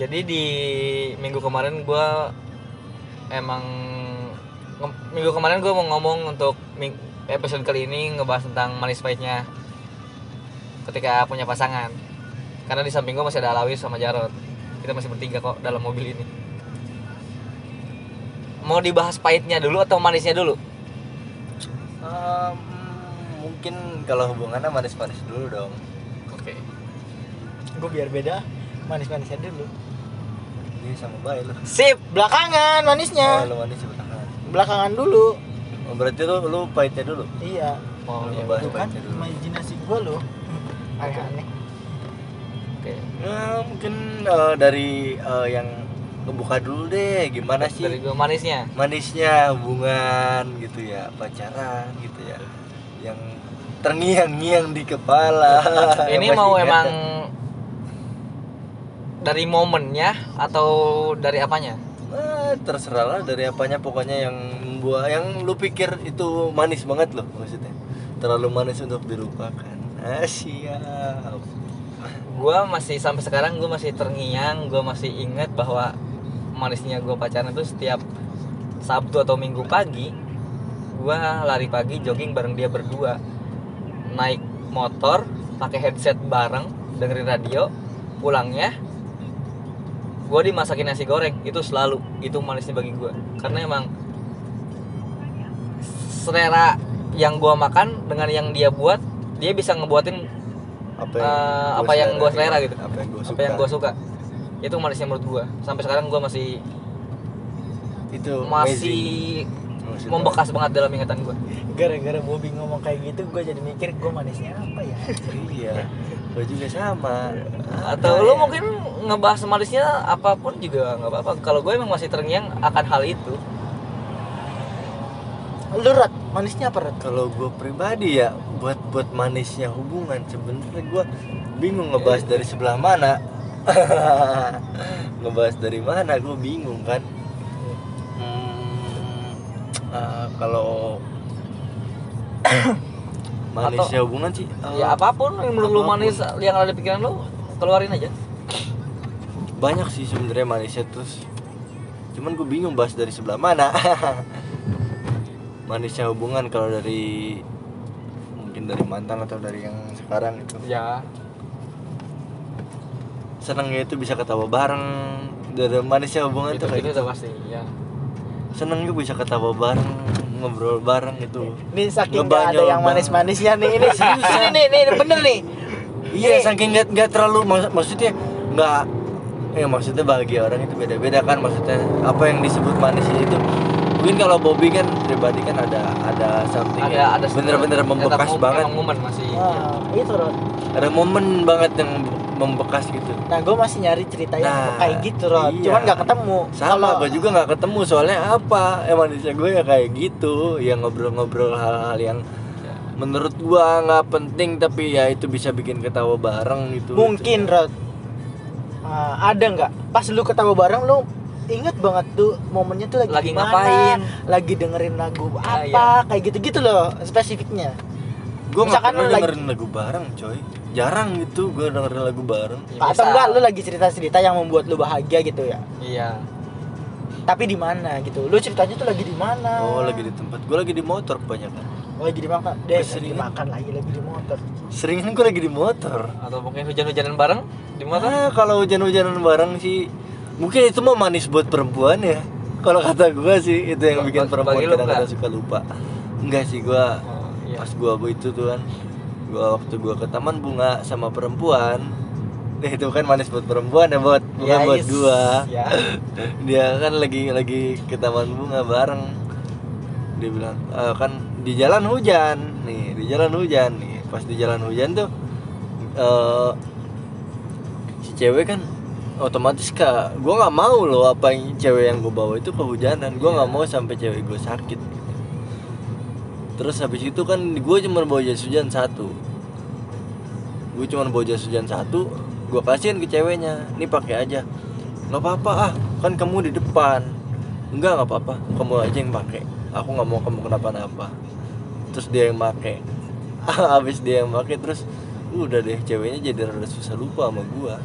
jadi di minggu kemarin gua emang minggu kemarin gua mau ngomong untuk episode kali ini ngebahas tentang manis pahitnya ketika punya pasangan. Karena di samping gua masih ada Alawis sama Jarot kita masih bertiga kok dalam mobil ini. Mau dibahas pahitnya dulu atau manisnya dulu? Em, mungkin kalau hubungannya manis-manis dulu dong. Oke. Gue biar beda manis-manisnya dulu ini sama baik lu sip belakangan oh, manisnya lu manis belakangan. Belakangan dulu. Oh, berarti lu lu pahitnya dulu? Iya. Oh Lu itu kan dulu. imajinasi gue loh aneh-aneh oke. Ya, mungkin eh, dari eh, yang ngebuka dulu deh. Gimana sih? Dari gua manisnya? Manisnya hubungan gitu ya pacaran gitu ya. Yang terngiang-ngiang di kepala. Ini mau ingat emang? Dari momennya atau dari apanya? Ah, terserah lah dari apanya pokoknya yang buah yang lu pikir itu manis banget loh maksudnya. Terlalu manis untuk dilupakan. Ah siap. Gua masih sampai sekarang gua masih terngiang gua masih ingat bahwa manisnya gua pacaran itu setiap Sabtu atau Minggu pagi gua lari pagi jogging bareng dia berdua. Naik motor pakai headset bareng dengerin radio pulangnya gua dimasakin nasi goreng itu selalu itu manisnya bagi gua. Karena emang selera yang gua makan dengan yang dia buat dia bisa ngebuatin apa Eh, gua apa yang gua selera gitu. apa yang gua suka yang gue suka. Itu manisnya menurut gue sampai sekarang gue masih itu masih amazing. Membekas banget dalam ingatan gue gara-gara Bobby ngomong kayak gitu gue jadi mikir gue manisnya apa ya? Iya gua juga sama. Atau Ada lu ya. mungkin ngebahas manisnya apa pun juga nggak apa-apa. Kalau gue emang masih terngiang akan hal itu. Lu rat manisnya apa rat kalau gue pribadi ya buat buat manisnya hubungan sebenarnya gue bingung ngebahas dari sebelah mana. Ngebahas dari mana gue bingung kan eh, kalau manisnya hubungan sih eh, ya apa pun yang menurut lu manis yang ada di pikiran lu keluarin aja. Banyak sih sebenarnya manisnya terus. Cuman gue bingung bahas dari sebelah mana. Manisnya hubungan kalau dari mungkin dari mantan atau dari yang sekarang itu. Ya. Senengnya itu bisa ketawa bareng. Dari manisnya hubungan itu tuh kayak itu gitu. pasti ya senengnya bisa ketawa bareng ngobrol bareng itu ini saking gak ada yang manis-manisnya nih ini ini nih nih bener nih. Iya Ini- saking nggak nggak terlalu mak- maksudnya nggak ya maksudnya bahagia orang itu beda-beda kan maksudnya apa yang disebut manis itu. Mungkin kalau Bobby kan pribadi kan ada ada something ada yang ada bener-bener membekas banget. momen masih. Wah, itu Rod. ada momen banget yang membekas gitu Nah, gue masih nyari cerita yang Nah, kayak gitu, Rod. iya. Cuman gak ketemu. sama gue juga nggak ketemu soalnya apa emang manisnya gue ya kayak gitu yang ngobrol-ngobrol hal-hal yang Ya. menurut gua nggak penting tapi ya itu bisa bikin ketawa bareng gitu mungkin, Rod. Ah, ada nggak? Pas lu ketawa bareng lu inget banget tuh momennya tuh lagi, Lagi ngapain? lagi dengerin lagu Ah, apa kayak gitu-gitu loh spesifiknya gue Misalkan pernah lu lagi- dengerin lagu bareng coy jarang gitu gue dengerin lagu bareng. Ya, atau enggak lu lagi cerita-cerita yang membuat lu bahagia gitu ya? Iya. Tapi di mana gitu? Lu ceritanya tuh lagi di mana? Oh lagi di tempat. Gue lagi di motor kebanyakan Oh, lagi dimakan deh lagi Keseringan. makan lagi lagi di motor. Seringan gue lagi di motor. Atau mungkin hujan-hujanan bareng di motor? Ah kalau hujan-hujanan bareng sih mungkin itu mah manis buat perempuan ya. Kalau kata gue sih itu yang bikin perempuan kadang-kadang suka lupa. Enggak sih gue Oh, iya. pas gua gua itu tuh kan gua waktu gua ke taman bunga sama perempuan. Nah, itu kan manis buat perempuan ya buat bukan Ya, buat yes. gua. Ya. Dia kan lagi lagi ke taman bunga bareng. Dia bilang "Eh, kan di jalan hujan. Nih di jalan hujan. Nih pas di jalan hujan tuh eh si cewek kan otomatis kak gua nggak mau loh apa yang cewek yang gue bawa itu kehujanan. Gua nggak Iya. mau sampai cewek gue sakit terus habis itu kan gue cuma bawa jas hujan satu. Gue cuma bawa jas hujan satu gue kasihin ke ceweknya. Ini pakai aja. Nggak apa-apa ah kan kamu di depan. Enggak nggak apa-apa kamu aja yang pakai. Aku nggak mau kamu kenapa-napa. Terus dia yang pakai. Habis dia yang pakai terus udah deh ceweknya jadi rada susah lupa sama gua.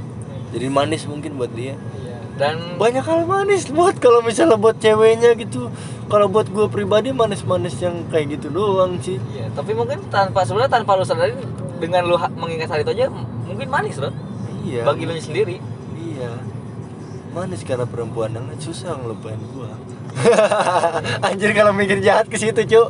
Jadi manis mungkin buat dia. Iya. Dan banyak hal manis buat kalau misalnya buat ceweknya gitu. Kalau buat gue pribadi manis-manis yang kayak gitu doang sih. Iya, tapi mungkin tanpa sebenarnya tanpa lu sadari dengan lu mengingat hal itu aja mungkin manis loh iya. Bagi lu sendiri. iya. Manis karena perempuan yang susah ngelupain gua. Anjir kalau mikir jahat ke situ cuk.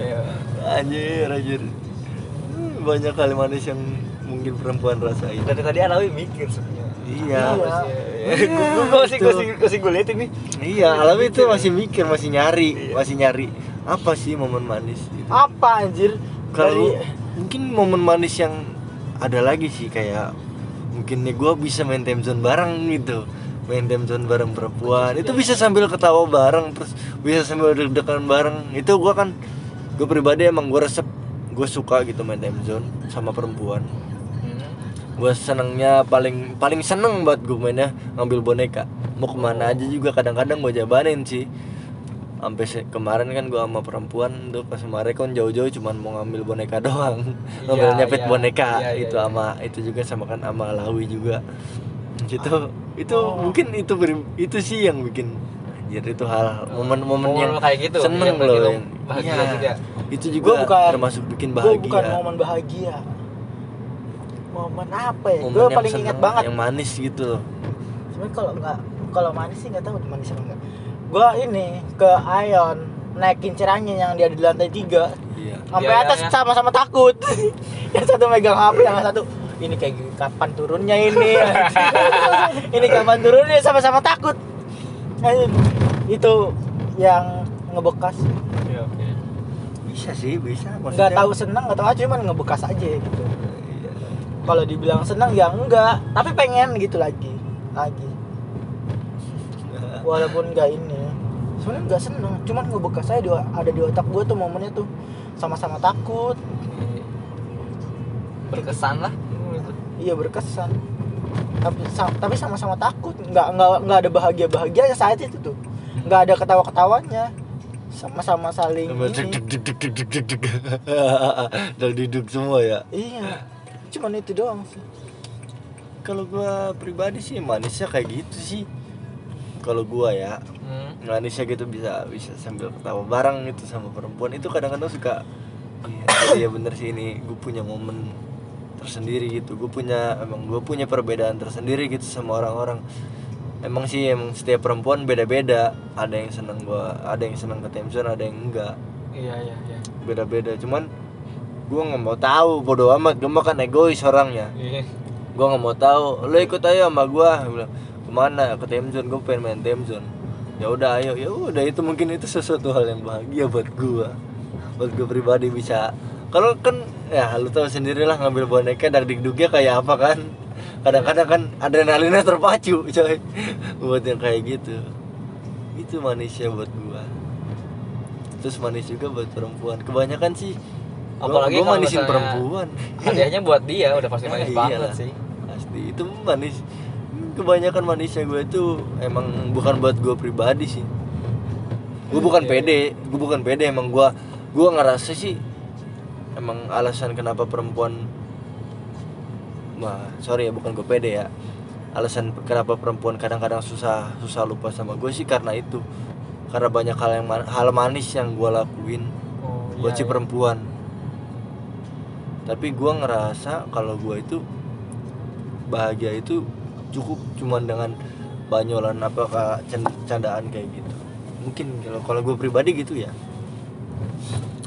Iya. anjir anjir. Hmm, banyak kali manis yang mungkin perempuan rasain. Dari tadi Alawi mikir sebenarnya. Iya. Iya. Gue masih masih gue liatin nih. iya alami itu masih mikir masih nyari masih nyari apa sih momen manis gitu. apa anjir? Kalau Dari- mungkin momen manis yang ada lagi sih kayak mungkin nih gue bisa main time zone bareng gitu. Main time zone bareng perempuan. Itu bisa sambil ketawa bareng terus bisa sambil deg-degan bareng. Itu gue kan gue pribadi emang gue resep gue suka gitu main time zone sama perempuan. Gue senengnya paling paling seneng buat gue mainnya ngambil boneka. Mau ke mana aja juga kadang-kadang gue jabanin sih. Sampai kemarin kan gue sama perempuan tuh pas kemarin kan jauh-jauh cuman mau ngambil boneka doang. Ngambil Iya, nyepit iya. boneka Iya, iya, itu iya. sama itu juga sama kan sama Lawi juga. Gitu itu Oh. mungkin itu beri- itu sih yang bikin anjir itu hal momen-momen Momen yang kayak gitu, seneng bikin loh lo yang bahagia iya, juga. itu Gua juga bukan- termasuk bikin bahagia bukan momen bahagia momen apa ya gue paling ingat seneng, banget yang manis gitu loh Sebenarnya kalau nggak kalau manis sih nggak tahu manis apa enggak. Gua ini ke Ion naikin cerangnya yang dia di lantai tiga iya sampai Iya, iya, atas iya. sama-sama takut. yang satu megang HP, yang satu ini kayak gini, kapan turunnya ini? ini kapan turunnya sama-sama takut. Anjir, Itu yang ngebekas. Iya, oke. bisa sih bisa Nggak tahu seneng nggak tahu aja cuman ngebekas aja gitu. Kalau dibilang seneng ya enggak, tapi pengen gitu lagi, lagi. walaupun nggak ini. Sebenarnya nggak seneng cuman ngebekas saya di, ada di otak gue tuh momennya tuh. Sama-sama takut. Berkesan lah. iya berkesan. Tapi tapi sama-sama takut. Nggak nggak nggak ada bahagia bahagianya saat itu tuh. Nggak ada ketawa ketawanya sama-sama saling Sama deg ini. deg deg deg deg deg deg deg deg semua ya? Iya cuman itu doang sih. Kalau gua pribadi sih manisnya kayak gitu sih. Kalau gua ya Hmm. manisnya gitu bisa bisa sambil ketawa bareng gitu sama perempuan. Itu kadang-kadang suka iya iya bener sih ini gue punya momen tersendiri gitu. Gue punya emang gue punya perbedaan tersendiri gitu sama orang-orang. Emang sih emang setiap perempuan beda-beda. Ada yang seneng gua ada yang seneng ke time zone ada yang enggak. Iya, iya, iya. beda-beda. Cuman gue nggak mau tahu bodo amat. Gue mah kan egois orangnya. Iya. gue nggak mau tahu. Lo ikut ayo sama gue bilang ke mana? Ke time zone. Gue pengen main time zone. Ya udah ayo. Ya udah itu mungkin itu sesuatu hal yang bahagia buat gue buat gue pribadi bisa. Kalau kan ya lu tahu sendirilah ngambil boneka dan dikduknya kayak apa kan. Kadang-kadang kan adrenalinnya terpacu coy. Buat yang kayak gitu. Itu manisnya buat gua. Terus manis juga buat perempuan. Kebanyakan sih Apalagi gue manisin perempuan. Hadiahnya buat dia udah pasti manis Ah, banget iyalah. sih. pasti itu manis. Kebanyakan manisnya gue itu emang bukan buat gue pribadi sih. Gue bukan Iya, pede gue bukan pede emang gue gue ngerasa sih emang alasan kenapa perempuan wah sorry ya bukan gue pede ya. Alasan kenapa perempuan kadang-kadang susah susah lupa sama gue sih karena itu. Karena banyak hal yang hal manis yang gue lakuin Oh, buat iya, si iya. perempuan tapi gua ngerasa kalau gua itu bahagia itu cukup cuman dengan banyolan apa candaan kayak gitu. Mungkin kalau kalau gue pribadi gitu ya.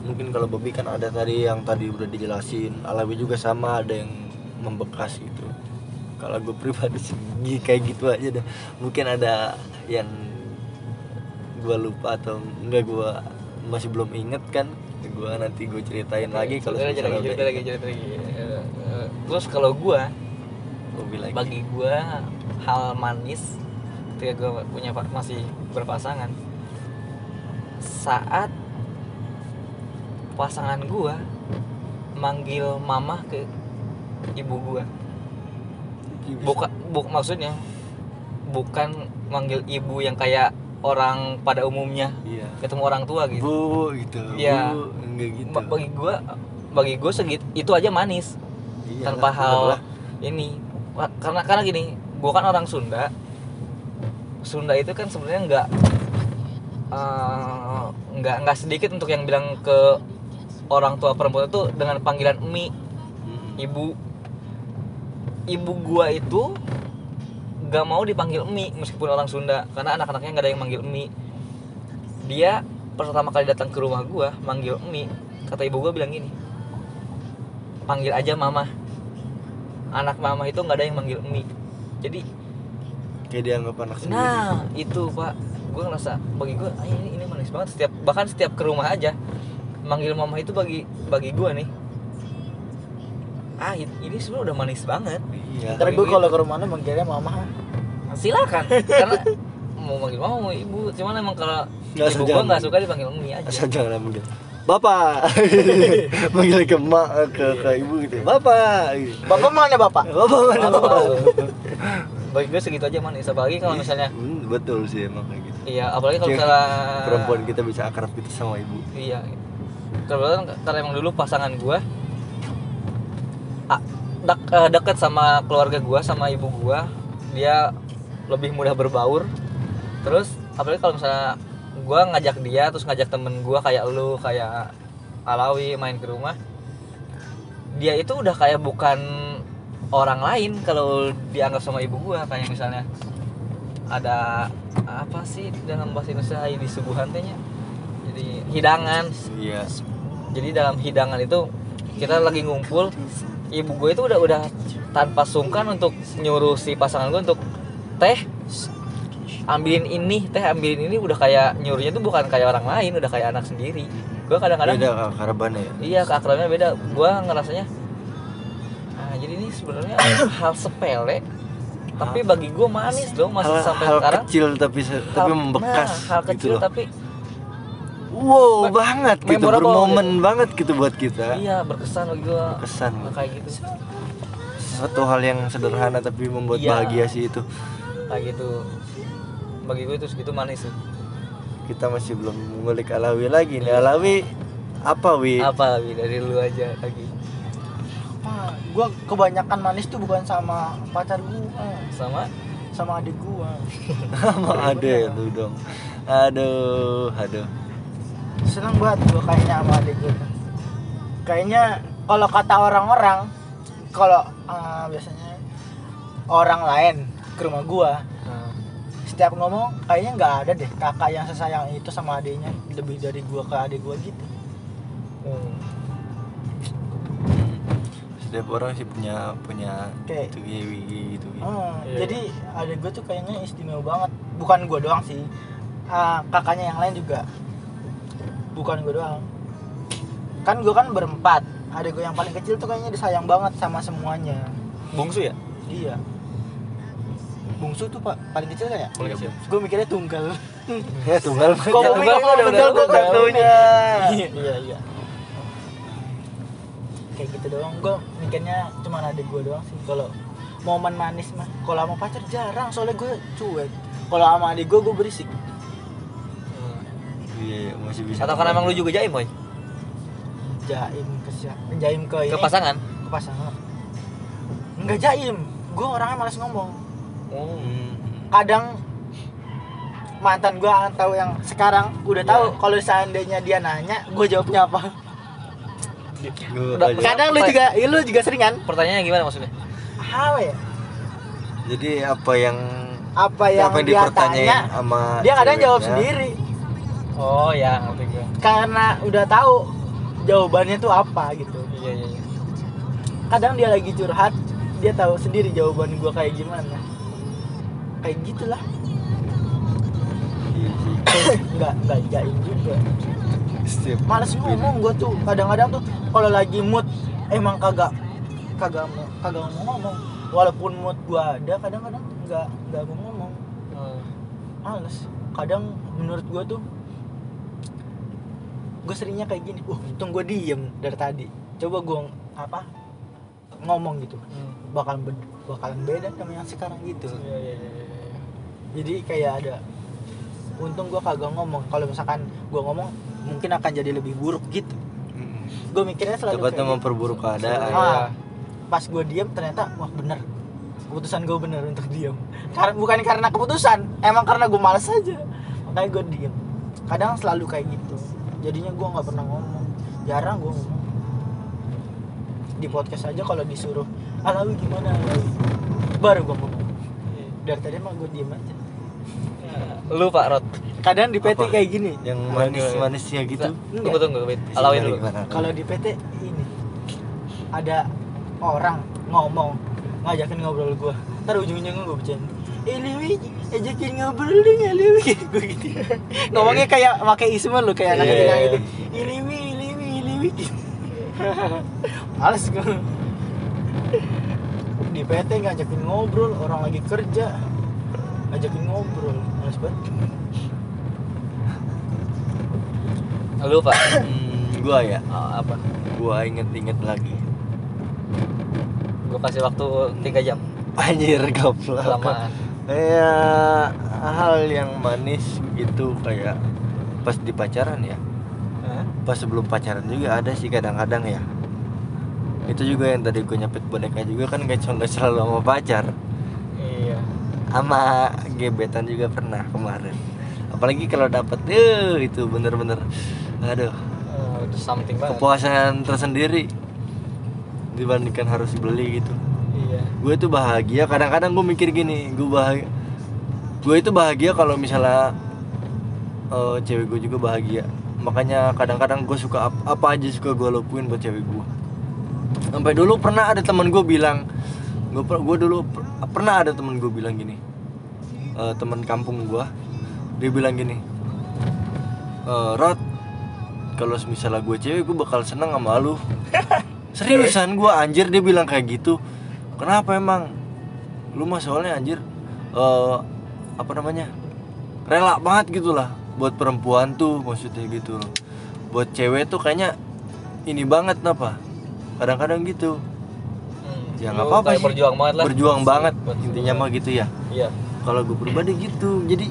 Mungkin kalau Bobby kan ada tadi yang tadi udah dijelasin Alawi juga sama ada yang membekas gitu. Kalau gue pribadi sih gi- kayak gitu aja dah. Mungkin ada yang gua lupa atau enggak gua masih belum inget kan gua nanti gue ceritain lagi kalau cerita lagi, cerita lagi, cerita lagi. Eh, Terus kalau lagi. bagi gua hal manis ketika gua punya masih berpasangan saat pasangan gua manggil mama ke ibu gua. Bukan buk maksudnya bukan manggil ibu yang kayak orang pada umumnya. Iya. Ketemu orang tua gitu. Bu gitu. Iya. enggak gitu. Ba- bagi gua bagi gua segit itu aja manis. Iyalah, tanpa hal lah. ini. Karena karena gini gue kan orang Sunda. Sunda itu kan sebenarnya nggak eh, nggak nggak sedikit untuk yang bilang ke orang tua perempuan itu dengan panggilan emi Mm-mm. ibu. Ibu gua itu nggak mau dipanggil emi meskipun orang Sunda karena anak-anaknya nggak ada yang manggil emi. Dia pertama kali datang ke rumah gua manggil emi. Kata ibu gua bilang gini panggil aja mama. Anak mama itu nggak ada yang manggil emi. Jadi kayak dianggap anak sendiri. Nah itu pak. Gue ngerasa bagi gue ah, ini ini manis banget. Setiap bahkan setiap ke rumah aja manggil mama itu bagi bagi gue nih ah ini sebenarnya udah manis banget. Iya. Ntar gue kalau ke rumahnya manggilnya mama. Silakan. Karena mau manggil mama mau ibu. Cuman emang kalau Nggak ibu suka. gue nggak suka dipanggil umi aja. Asal jangan manggil bapak. Manggil ke emak ke, ke ibu gitu bapak. Gitu. Bapak mana bapak? bapak mana bapak? Bagi gue segitu aja manis apalagi kalau misalnya Hmm, betul sih emang kayak gitu. Iya apalagi kalau misalnya perempuan kita bisa akrab gitu sama ibu. Iya. Kebetulan karena emang dulu pasangan gua ah, dek- eh, deket sama keluarga gua sama ibu gua, dia lebih mudah berbaur. Terus apalagi kalau misalnya gua ngajak dia terus ngajak temen gua kayak lu kayak Alawi main ke rumah. Dia itu udah kayak bukan orang lain kalau dianggap sama ibu gua kayak misalnya ada apa sih dalam bahasa Indonesia di subuhan tehnya jadi hidangan iya jadi dalam hidangan itu kita lagi ngumpul ibu gue itu udah udah tanpa sungkan untuk nyuruh si pasangan gue untuk teh ambilin ini teh ambilin ini udah kayak nyuruhnya tuh bukan kayak orang lain udah kayak anak sendiri. Gue kadang-kadang beda karabannya ya? Iya keakrabannya beda. Gue ngerasanya ah jadi ini sebenarnya hal sepele tapi bagi gue manis dong masih hal, sampai hal sekarang. kecil tapi tapi Hal- membekas nah, hal gitu kecil loh. tapi wow banget gitu bermomen banget gitu buat kita. Iya berkesan bagi gue kesan kayak gitu. Satu hal yang sederhana tapi membuat Iya. bahagia sih itu. Kayak gitu. Bagi gue itu segitu manis tuh kita masih belum ngulik Alawi lagi nih. Alawi apa wi? Apa Wi, dari lu aja lagi. Gua kebanyakan manis tuh bukan sama pacar gua, sama? Sama adik gua. sama ade lu dong. Aduh aduh Seneng banget gua kayaknya sama adik gua. tuh. Kayaknya kalau kata orang-orang, kalau eh, biasanya orang lain ke rumah gua, nah, setiap ngomong kayaknya nggak ada deh kakak yang sesayang itu sama adiknya lebih dari gua ke adik gua gitu. hmm, setiap orang sih punya punya Kayak- itu gitu, gitu, gitu. Hmm, Iya, jadi adik gue tuh kayaknya istimewa banget. Bukan gue doang sih. Ah, kakaknya yang lain juga. Bukan gue doang. Kan gue kan berempat. Adik gue yang paling kecil tuh kayaknya disayang banget sama semuanya. bungsu ya Iya. Bungsu tuh pak paling kecil kan ya? Paling kecil. Gue mikirnya tunggal. ya tunggal Kok Ya, tunggal mah udah- betul udah- gue kartunya. Iya. Iya iya. Kayak gitu doang. Gue mikirnya cuma adik gue doang sih. Kalau momen manis mah. Kalau sama pacar jarang. Soalnya gue cuek. Kalau sama adik gue gue berisik. Iya masih bisa atau karena emang lu juga jaim boy Jaim ke siapa? Jaim ke ini. ke pasangan Ke pasangan. Enggak jaim. Gue orangnya malas ngomong. oh. Hmm. Kadang mantan gue atau yang sekarang udah tahu Iya. kalau seandainya dia nanya gue jawabnya apa Gua Udah- aja. kadang lu juga iya, lu juga sering kan pertanyaannya gimana maksudnya apa ya jadi apa yang apa yang, apa yang dia tanya sama dia kadang jawab sendiri oh ya ngerti gue karena udah tahu jawabannya tuh apa gitu. Iya iya iya. kadang dia lagi curhat dia tahu sendiri jawaban gua kayak gimana. Kayak gitulah. Nggak nggak jaim juga. Setiap males ngomong gua tuh kadang-kadang tuh kalau lagi mood emang kagak kagak mau kagak mau ngomong. Walaupun mood gua ada kadang-kadang nggak nggak mau ngomong. Hmm. males. Kadang menurut gua tuh gue seringnya kayak gini uh untung gue diem dari tadi. Coba gue apa ngomong gitu. Hmm. bakalan be- bakalan beda sama yang sekarang gitu. Iya, iya, iya, iya. jadi kayak ada untung gue kagak ngomong. Kalau misalkan gue ngomong mungkin akan jadi lebih buruk gitu. Gue mikirnya selalu Takutnya kayak gitu. memperburuk keadaan. Ah, pas gue diem ternyata wah bener. Keputusan gue bener untuk diem. Karena bukan karena keputusan emang karena gue males aja. Makanya gue diem. Kadang selalu kayak gitu jadinya gue nggak pernah ngomong. Jarang gue ngomong. Di podcast aja kalau disuruh alawi gimana alawi baru gue ngomong. Dari tadi emang gue diem aja. Lu pak Rod. Kadang di PT Apa? kayak gini. Yang Gimana, manis-manisnya gitu? Tunggu tunggu Wait. alawin dulu. Gimana? kalau di PT ini ada orang ngomong ngajakin ngobrol gua. Ntar ujung-ujungnya gue bercanda Lewi ajakin ngobrol dong ya Lewi gue gitu. Ngomongnya kayak pakai isme lu kayak anak Iya. kecil gitu. Lewi Lewi Lewi males gue di PT ngajakin ngobrol orang lagi kerja. Ngajakin ngobrol males banget. Lu pak Hmm, gua ya? Oh, apa? Gua inget-inget lagi. Gue kasih waktu tiga jam. Anjir goblok. Kelamaan kayak hal yang manis gitu kayak pas di pacaran ya. Hah? pas sebelum pacaran juga ada sih kadang-kadang ya. Itu juga yang tadi gue nyepet boneka juga kan gak cuma selalu sama pacar. Iya. Sama gebetan juga pernah kemarin. Apalagi kalau dapet eh itu bener-bener aduh. Itu something banget. Kepuasan tersendiri dibandingkan harus beli gitu iya. Gue itu bahagia kadang-kadang gue mikir gini gue bahagia gue itu bahagia kalau misalnya eh, cewek gue juga bahagia. Makanya kadang-kadang gue suka ap- apa aja suka gue lakuin buat cewek gue sampai dulu pernah ada teman gue bilang gue gue dulu per- pernah ada teman gue bilang gini eh, teman kampung gue dia bilang gini "Eh, Rod kalau misalnya gue cewek gue bakal seneng sama lu. Seriusan gue anjir dia bilang kayak gitu kenapa emang? Lu mah soalnya anjir eh apa namanya rela banget gitu lah buat perempuan tuh maksudnya gitu. Loh buat cewek tuh kayaknya ini banget apa kadang-kadang gitu. Hmm. ya nggak apa-apa sih. berjuang banget lah. Berjuang banget Buat- intinya mah gitu ya. Iya. Kalau gue pribadi gitu jadi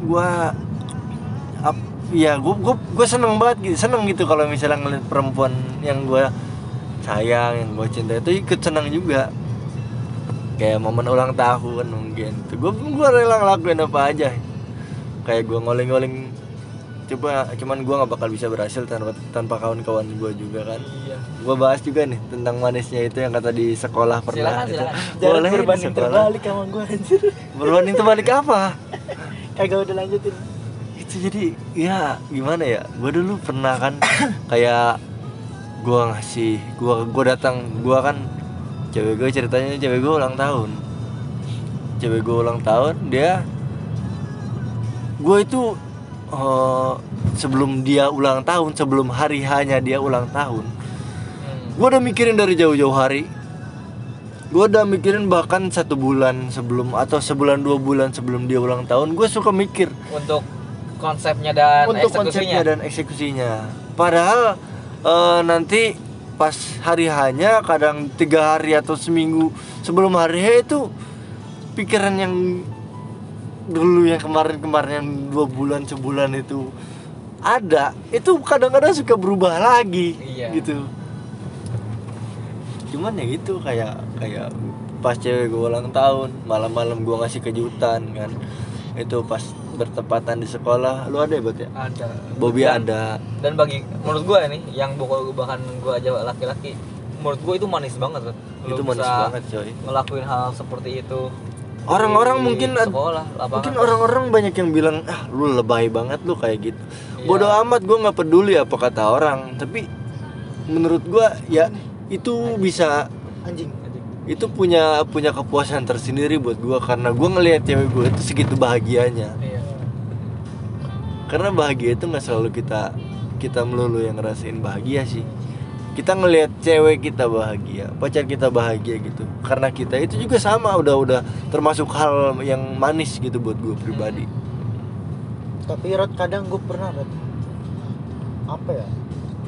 gua ap- ya gue gue gue seneng banget gitu seneng gitu kalau misalnya ngeliat perempuan yang gue sayang yang gue cinta itu ikut seneng juga. Kayak momen ulang tahun mungkin. Tuh gue gue rela ngelakuin apa aja. Kayak gue ngoling-ngoling coba cuman gue nggak bakal bisa berhasil tanpa tanpa kawan-kawan gue juga kan. Iya. Gue bahas juga nih tentang manisnya itu yang kata di sekolah pernah Silakan, itu. silakan. jangan boleh di berbanding sekolah. terbalik sama gue anjir. Berbanding terbalik apa? Kagak udah lanjutin. Itu jadi ya gimana ya? Gue dulu pernah kan kayak gue ngasih gue gue datang gue kan cewek gue ceritanya cewek gue ulang tahun. Cewek gue ulang tahun dia gue itu eh, sebelum dia ulang tahun sebelum hari hanya dia ulang tahun Hmm. gue udah mikirin dari jauh-jauh hari. Gue udah mikirin bahkan satu bulan sebelum atau sebulan dua bulan sebelum dia ulang tahun gue suka mikir. Untuk konsepnya dan untuk eksekusinya? konsepnya dan eksekusinya. Padahal eh, nanti pas hari hanya kadang tiga hari atau seminggu sebelum hari H itu pikiran yang dulu yang kemarin-kemarin yang dua bulan sebulan itu ada itu kadang-kadang suka berubah lagi Iya. gitu cuman ya gitu kayak kayak pas cewek gue ulang tahun malam-malam gue ngasih kejutan kan itu pas bertepatan di sekolah. Lu ada ya buat ya? Ada. Bobby Dan- ada. dan bagi menurut gue nih yang bukan bahkan gue aja laki-laki menurut gue itu manis banget Red. Lu itu manis banget coy. ngelakuin hal seperti itu orang-orang mungkin sekolah lapangan. mungkin orang-orang banyak yang bilang ah lu lebay banget lu kayak gitu. Iya. bodoh amat gue nggak peduli apa kata orang. Tapi menurut gue ya itu bisa anjing itu punya punya kepuasan tersendiri buat gue karena gue ngelihat cewek gue itu segitu bahagianya. Iya karena bahagia itu nggak selalu kita kita melulu yang ngerasain bahagia sih. Kita ngelihat cewek kita bahagia pacar kita bahagia gitu. Karena kita itu juga sama udah udah termasuk hal yang manis gitu buat gue pribadi. Tapi Rod kadang gue pernah Rod. Apa ya?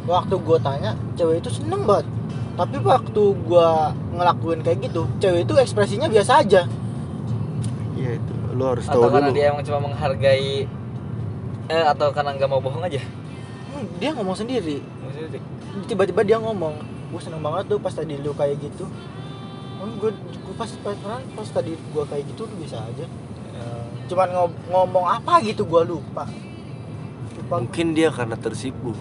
Waktu gue tanya cewek itu seneng banget. Tapi waktu gue ngelakuin kayak gitu cewek itu ekspresinya biasa aja. Iya itu lo harus atau tahu karena dulu. dia emang cuma menghargai eh atau karena nggak mau bohong aja? Hmm, dia ngomong sendiri. Tiba-tiba dia ngomong gue seneng banget tuh pas tadi lu kayak gitu. Gue gue pas pacaran pas tadi gue kayak gitu lu bisa aja. Cuman ngo- ngomong apa gitu gue lupa. Lupa. Mungkin dia karena tersipu.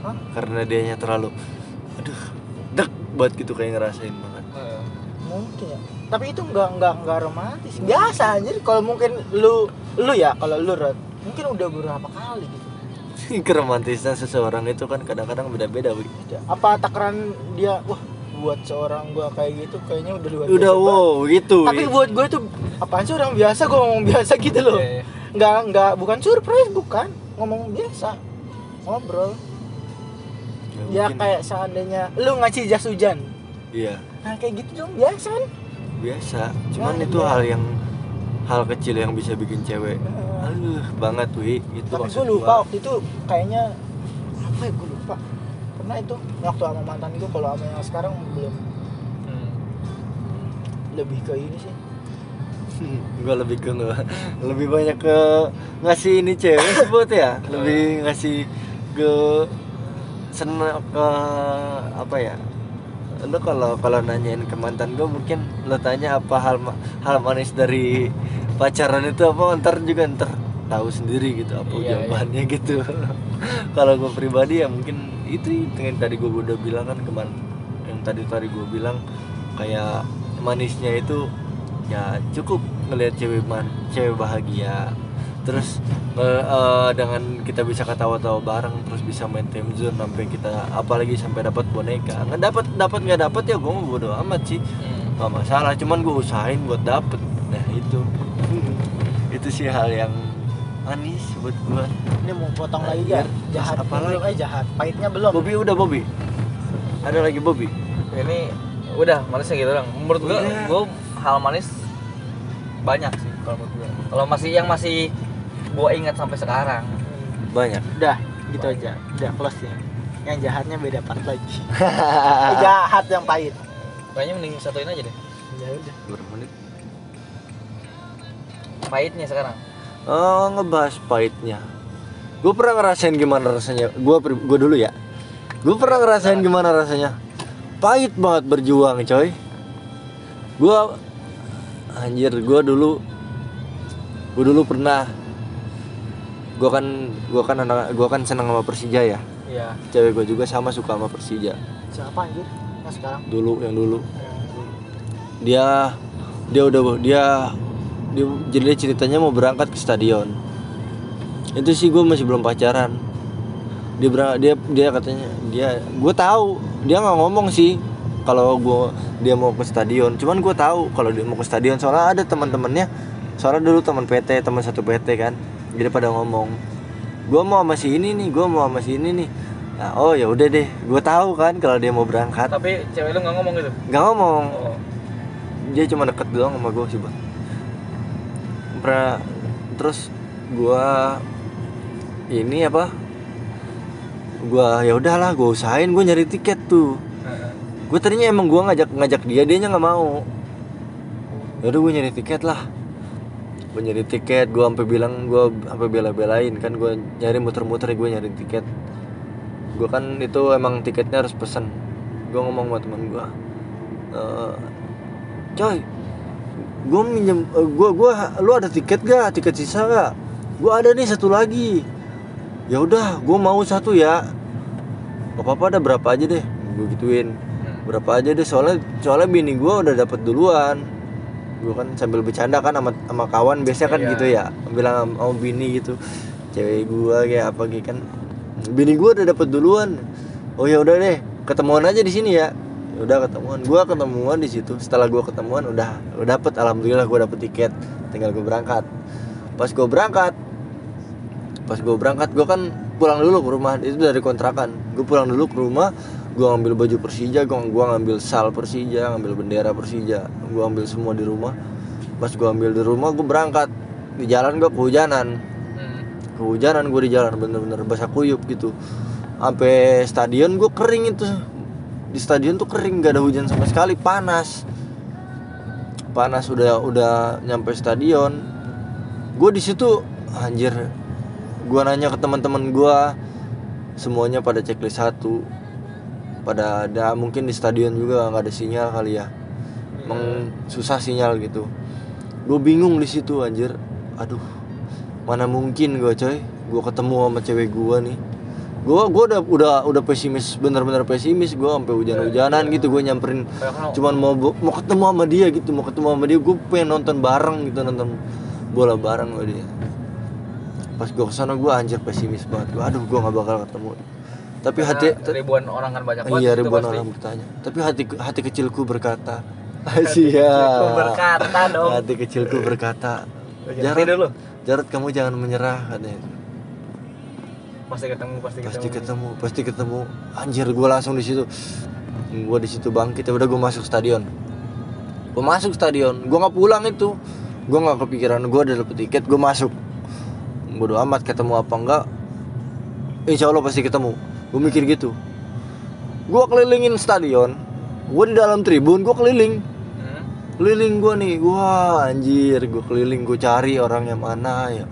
Hah? karena dianya terlalu aduh dek buat gitu kayak ngerasain banget. Eh, mungkin ya. Tapi itu nggak nggak nggak romantis. Biasa anjir kalau mungkin lu lu ya kalau lu Rod, mungkin udah beberapa kali gitu. Keromantisan seseorang itu kan kadang-kadang beda-beda apa takaran dia wah buat seorang gua kayak gitu kayaknya udah luar udah biasa. wow gitu tapi Wi. buat gue tuh apaan sih orang biasa gue ngomong biasa gitu loh. Iya, iya. nggak nggak bukan surprise bukan. Ngomong biasa. Ngobrol. Ya, ya kayak seandainya lu ngasih jas hujan. Iya. Nah kayak gitu dong biasa kan? Biasa. Cuman Ya, itu iya. hal yang hal kecil yang bisa bikin cewek aduh banget wi itu tapi gue lupa gua. waktu itu kayaknya apa ya gue lupa pernah itu waktu sama mantan gue kalau sama yang sekarang belum Hmm. lebih ke ini sih gue lebih ke lebih banyak ke ngasih ini cewek sebut ya lebih ngasih ke senang ke apa ya lo kalau kalau nanyain ke mantan gue mungkin lo tanya apa hal hal manis dari pacaran itu apa ntar juga ntar tahu sendiri gitu apa Iya, jawabannya gitu. Kalau gue pribadi ya mungkin itu yang tadi gue udah bilang kan kemarin yang tadi tadi gue bilang kayak manisnya itu ya cukup ngelihat cewek man cewek bahagia. Terus eh, dengan kita bisa ketawa-tawa bareng terus bisa main time zone sampai kita apalagi sampai dapat boneka. Nggak dapat dapat nggak dapat ya gue mau bodo amat sih. Hmm. nggak masalah cuman gue usahain buat dapet. Nah itu sih hal yang manis buat gue ini mau potong lagi ya jahat. apa belum lagi? eh jahat. Pahitnya belum. Bobby udah Bobby? Ada lagi Bobby? Ini udah manisnya gitu dong menurut gua Udah. gua hal manis banyak sih kalau menurut gua. Kalau masih yang masih gua ingat sampai sekarang. Banyak. Udah gitu aja. Udah close ya. Yang jahatnya beda part lagi. Jahat yang pahit. Kayaknya mending satuin aja deh. Ya udah. Berapa menit pahitnya sekarang? Oh ngebahas pahitnya. Gue pernah ngerasain gimana rasanya. Gue gue dulu ya. Gue pernah ngerasain gimana rasanya. Pahit banget berjuang coy. Gue Anjir gue dulu Gue dulu pernah Gue kan Gue kan anak Gue kan seneng sama Persija ya. Iya. Cewek gue juga sama suka sama Persija. Siapa anjir? Nah sekarang? Dulu. Yang dulu. Dia Dia udah Dia dia, jadi ceritanya mau berangkat ke stadion. Itu sih gue masih belum pacaran. Dia berang- dia dia katanya dia gue tahu dia nggak ngomong sih kalau gue dia mau ke stadion. Cuman gue tahu kalau dia mau ke stadion soalnya ada teman-temannya. Soalnya dulu teman PT teman satu PT kan jadi pada ngomong gue mau sama si ini nih gue mau sama si ini nih. Nah, oh ya udah deh gue tahu kan kalau dia mau berangkat. Tapi cewek lu nggak ngomong gitu? Nggak ngomong. Oh. Dia cuma deket doang sama gue sih bang pernah terus gua ini apa? Gua ya udahlah gua usahain gua nyari tiket tuh. Gue tadinya emang gua ngajak ngajak dia dia nggak mau. Yaudah gue nyari tiket lah. Gue nyari tiket gue sampai bilang gue sampai bela-belain kan gue nyari muter-muter gue nyari tiket. Gue kan itu emang tiketnya harus pesen. Gue ngomong sama teman gue "Eh, coy gue minjem eh, gua gua lu ada tiket gak? Tiket sisa gak? Gue ada nih satu lagi. Ya udah gue mau satu ya. Gak apa-apa ada berapa aja deh. Gue gituin. Berapa aja deh soalnya soalnya bini gue udah dapet duluan. Gue kan sambil bercanda kan sama sama kawan biasanya kan Iya. gitu ya. Bilang sama, sama bini gitu. Cewek gue kayak apa gitu kan. Bini gue udah dapet duluan. Oh ya udah deh ketemuan aja di sini Ya udah ketemuan. Gue ketemuan di situ. Setelah gue ketemuan udah udah dapet. Alhamdulillah gue dapet tiket. Tinggal gue berangkat. Pas gue berangkat pas gue berangkat gue kan pulang dulu ke rumah. Itu dari kontrakan. Gue pulang dulu ke rumah gue ngambil baju Persija gue gua ngambil sal Persija ngambil bendera Persija. Gue ambil semua di rumah. Pas gue ambil di rumah gue berangkat. Di jalan gue kehujanan. Hmm. kehujanan gue di jalan bener-bener basah kuyup gitu. Sampai stadion gue kering itu di stadion tuh kering gak ada hujan sama sekali panas. Panas udah udah nyampe stadion. Gue di situ anjir gue nanya ke teman-teman gue semuanya pada checklist satu. Pada ada mungkin di stadion juga nggak ada sinyal kali ya. Emang susah sinyal gitu. Gue bingung di situ anjir. Aduh mana mungkin gue coy. Gue ketemu sama cewek gue nih gue gue udah udah udah pesimis bener-bener pesimis. Gue sampai hujan-hujanan gitu gue nyamperin cuman mau mau ketemu sama dia gitu mau ketemu sama dia. Gue pengen nonton bareng gitu nonton bola bareng sama dia. Pas gue ke sana gue anjir pesimis banget. Gue aduh gue nggak bakal ketemu. Tapi Karena hati ribuan orang kan banyak banget iya itu ribuan pasti. orang bertanya. Tapi hati hati kecilku berkata Asia berkata dong. hati kecilku berkata dulu. Jarod kamu jangan menyerah katanya Pasti ketemu, pasti ketemu. pasti ketemu pasti ketemu. Anjir gue langsung di situ. Gue di situ bangkit ya udah gue masuk stadion. Gue masuk stadion gue nggak pulang itu. Gue nggak kepikiran gue udah dapet tiket gue masuk. Bodo amat ketemu apa enggak. Insya Allah pasti ketemu. Gue mikir gitu. Gue kelilingin stadion gue di dalam tribun gue keliling. Hmm. keliling gue nih. Wah anjir gue keliling gue cari orangnya mana ya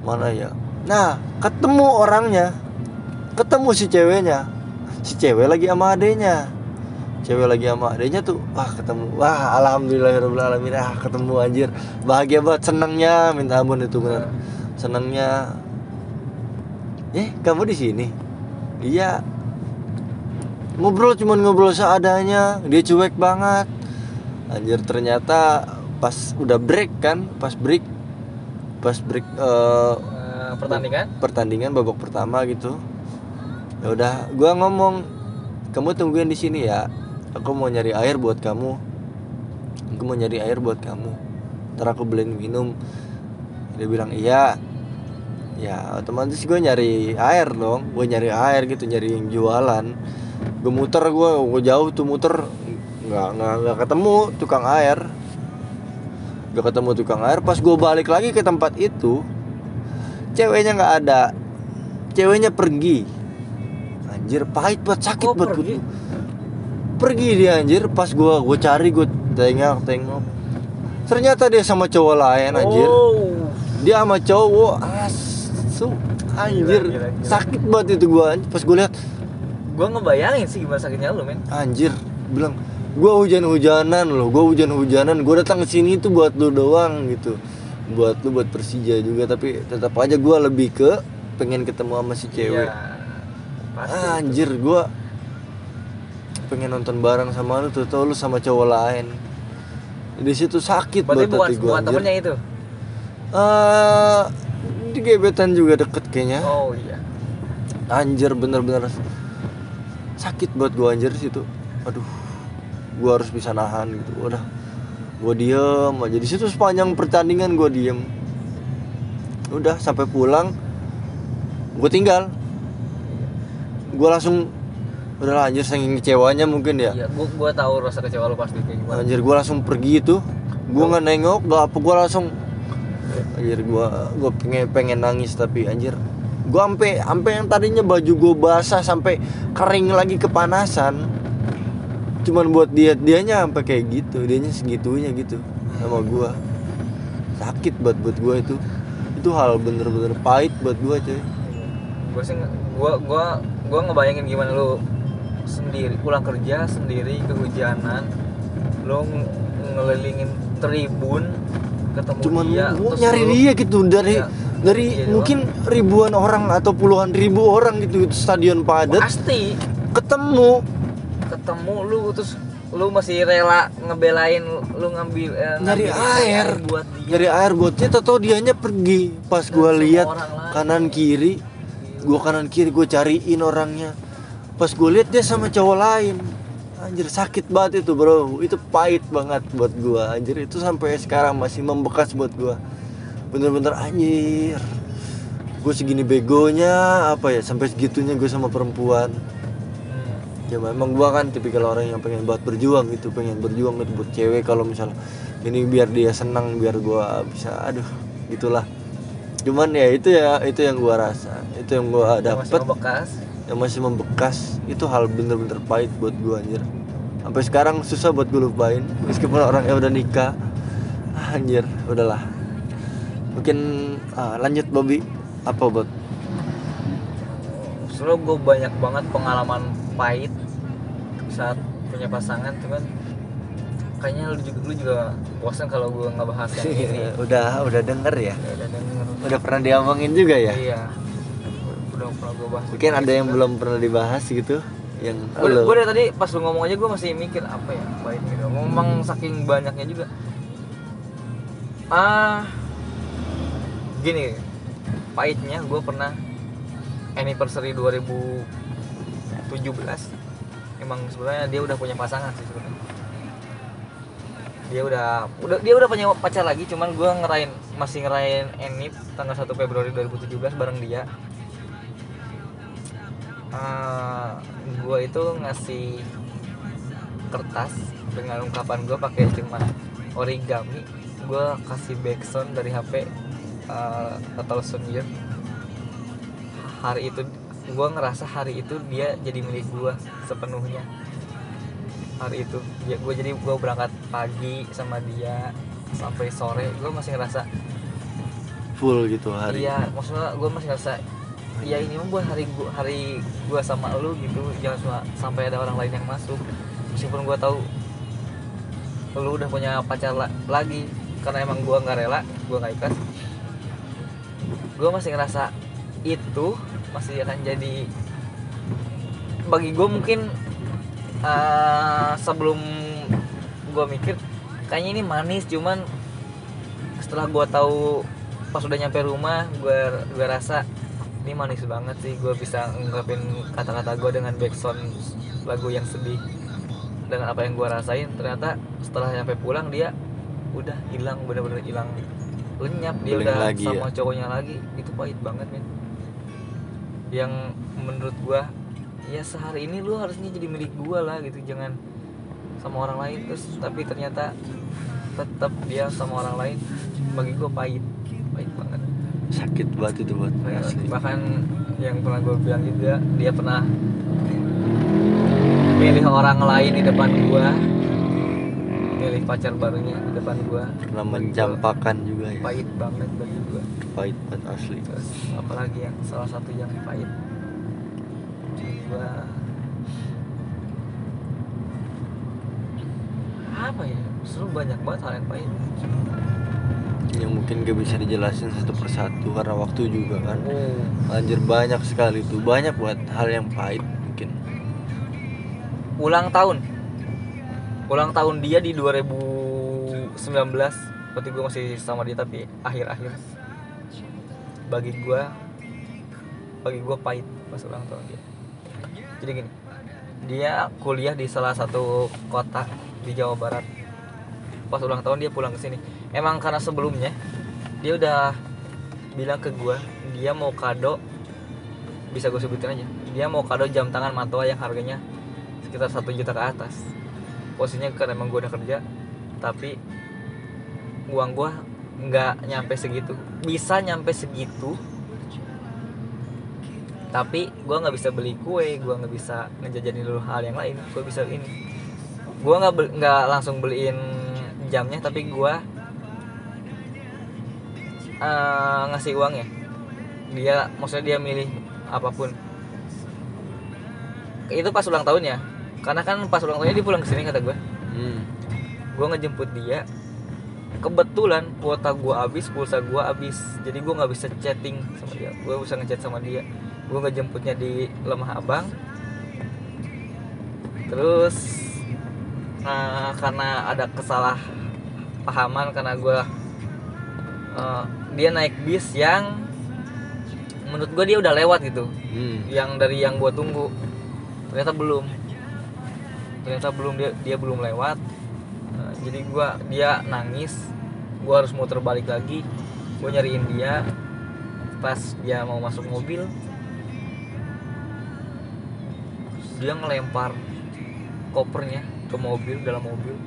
mana ya nah ketemu orangnya. Ketemu si ceweknya. Si cewek lagi sama adenya cewek lagi sama adenya tuh wah ketemu. Wah alhamdulillahirobbilalamin ah ketemu anjir. Bahagia banget. Senangnya minta ampun itu bener senangnya. Eh kamu di sini? Iya. Ngobrol cuman ngobrol seadanya. Dia cuek banget. Anjir ternyata pas udah break kan pas break pas break eh, Pertandingan? Pertandingan babak pertama gitu. Ya udah gua ngomong kamu tungguin di sini ya. Aku mau nyari air buat kamu. Aku mau nyari air buat kamu. Ntar aku beliin minum. Dia bilang iya. Ya otomatis gue nyari air dong. Gue nyari air gitu nyari yang jualan. Gue muter gue gue jauh tuh muter. Nggak nggak nggak ketemu tukang air. Gak ketemu tukang air. Pas gue balik lagi ke tempat itu ceweknya nggak ada. Ceweknya pergi. Anjir pahit banget sakit Oh, banget pergi? pergi dia anjir. Pas gue gue cari gue tengok tengok. Ternyata dia sama cowok lain anjir. Oh. dia sama cowok. Asu anjir. Gila, gila, gila. sakit banget itu gue pas gue lihat. Gua ngebayangin sih gimana sakitnya lu, men. anjir. Bilang gua hujan-hujanan loh gua hujan-hujanan. Gua datang ke sini tuh buat lu doang gitu buat lu buat Persija juga tapi tetap aja gua lebih ke pengen ketemu sama si cewek. Pasti. Ah, anjir gua pengen nonton bareng sama lu tuh tau lu sama cowok lain di situ sakit Berarti hati gua bukan anjir. temennya itu. Eh, di gebetan juga deket kayaknya Oh iya. anjir bener-bener sakit buat gua anjir situ aduh gua harus bisa nahan gitu udah gua diem aja. Di situ sepanjang pertandingan gua diem. Udah sampai pulang gua tinggal. Gua langsung udah lah, anjir saking kecewanya mungkin ya. Iya, gua gua tahu rasa kecewa lu pasti kayak gimana. anjir gua langsung pergi itu. Gua nggak nengok gak apa gua langsung anjir gua gua pengen pengen nangis tapi anjir. Gua ampe ampe yang tadinya baju gua basah sampai kering lagi kepanasan cuman buat dia dianya sampai kayak gitu dianya segitunya gitu sama gua. Sakit banget buat gua itu. Itu hal bener-bener pahit buat gua cuy Gua sih gua gua gua ngebayangin gimana lu sendiri pulang kerja sendiri kehujanan lu ng- ngelilingin tribun ketemu cuman dia gua nyari lu- dia gitu dari Iya. dari Iya mungkin ribuan orang atau puluhan ribu orang gitu itu stadion padat. Pasti. Ketemu ketemu lu terus lu masih rela ngebelain lu ngambil eh, Nyari ngambil air. buat dia. Nyari air buat dia tau dianya pergi. Pas gua sama lihat kanan kiri gua kanan kiri gua cariin orangnya. Pas gua lihat dia sama cowok lain. Anjir sakit banget itu bro. Itu pahit banget buat gua. Anjir itu sampai sekarang masih membekas buat gua. Bener-bener anjir. Gue segini begonya apa ya sampai segitunya gue sama perempuan Hmm. ya memang gua kan tipikal orang yang pengen buat berjuang gitu pengen berjuang gitu buat cewek kalau misal ini biar dia senang biar gua bisa aduh gitulah. Cuman ya itu ya itu yang gua rasa itu yang gua Yang masih dapet. membekas. Yang masih membekas itu hal bener-bener pahit buat gua anjir. Sampai sekarang susah buat gue lupain meskipun orangnya udah nikah. Ah, anjir udahlah. Mungkin ah, lanjut Bobby. Apa buat Soalnya gue banyak banget pengalaman pahit saat punya pasangan cuman kayaknya lu juga lu juga bosan kalau gue nggak bahas yang ini. Udah udah denger ya? Ya, udah denger. Udah pernah diomongin juga ya? Iya. Udah pernah gue bahas. Mungkin ada yang belum pernah dibahas gitu yang gue gue dari tadi pas lu ngomong aja gue masih mikir apa ya baik gitu. Memang saking banyaknya juga. Ah gini pahitnya gue pernah anniversary 2017 emang sebenarnya dia udah punya pasangan sih sebenarnya. Dia udah udah dia udah punya pacar lagi cuman gue ngerain masih ngerain enip tanggal 1 Februari 2017 bareng dia. Gue itu ngasih kertas dengan ungkapan gue pakai cuma origami. Gue kasih backsound dari HP uh, atau Year hari itu gue ngerasa hari itu dia jadi milik gue sepenuhnya. Hari itu. Ya gue jadi gue berangkat pagi sama dia sampai sore. Gue masih ngerasa full gitu hari. Iya maksudnya gue masih ngerasa ya ini mah buat hari gua hari gua sama lu gitu. Jangan cuma sampai ada orang lain yang masuk. Meskipun gua tahu lu udah punya pacar la- lagi karena emang gua nggak rela gua nggak ikhlas. Gua masih ngerasa itu masih akan jadi. Bagi gua mungkin eh, sebelum gua mikir kayaknya ini manis cuman setelah gua tahu pas udah nyampe rumah gua gua rasa ini manis banget sih. Gue bisa ngungkapin kata-kata gue dengan backsound lagu yang sedih dengan apa yang gue rasain. Ternyata setelah nyampe pulang dia udah hilang bener-bener hilang lenyap. Dia Bling udah lagi sama ya? cowoknya lagi. Itu pahit banget men yang menurut gue ya sehari ini lu harusnya jadi milik gue lah gitu jangan sama orang lain. Terus tapi ternyata tetap dia sama orang lain bagi gue pahit pahit banget. Sakit banget itu buat asli bahkan yang pernah gue bilang juga dia pernah milih orang lain di depan gua milih pacar barunya di depan gua. Pernah mencampakan juga ya. Pahit banget bagi gua pahit banget asli terus apalagi yang salah satu yang pahit. Gua apa ya? Seru banyak banget hal yang pahit. Yang mungkin gak bisa dijelasin satu persatu karena waktu juga kan? Oh. Anjir banyak sekali tuh. Banyak buat hal yang pahit mungkin. Ulang tahun. Ulang tahun dia di 2019 berarti gue masih sama dia tapi akhir-akhir bagi gue bagi gue pahit pas ulang tahun dia. Jadi gini dia kuliah di salah satu kota di Jawa Barat. Pas ulang tahun dia pulang ke sini. Emang karena sebelumnya dia udah bilang ke gue dia mau kado bisa gue sebutin aja. Dia mau kado jam tangan Matoa yang harganya sekitar satu juta ke atas. Posisinya kan emang gue udah kerja tapi uang gue nggak nyampe segitu. Bisa nyampe segitu tapi gue nggak bisa beli kue gue nggak bisa ngejajanin dulu hal yang lain gue bisa ini. Gue nggak nggak langsung beliin jamnya tapi gue eh, ngasih uang ya. Dia maksudnya dia milih apa pun. Itu pas ulang tahun ya. Karena kan pas ulang tahunnya dia pulang ke sini kata gue hmm. gue ngejemput dia kebetulan kuota gue habis pulsa gue habis. Jadi gue nggak bisa chatting sama dia. Gue bisa ngechat sama dia. Gue ngejemputnya di lemah abang. Terus eh, karena ada kesalahpahaman karena gue eh, dia naik bis yang menurut gue dia udah lewat gitu. Hmm. yang dari yang gue tunggu. Ternyata belum. Ternyata belum dia dia belum lewat Nah, jadi gua dia nangis gua harus muter balik lagi gue nyariin dia. Pas dia mau masuk mobil dia ngelempar kopernya ke mobil dalam mobil.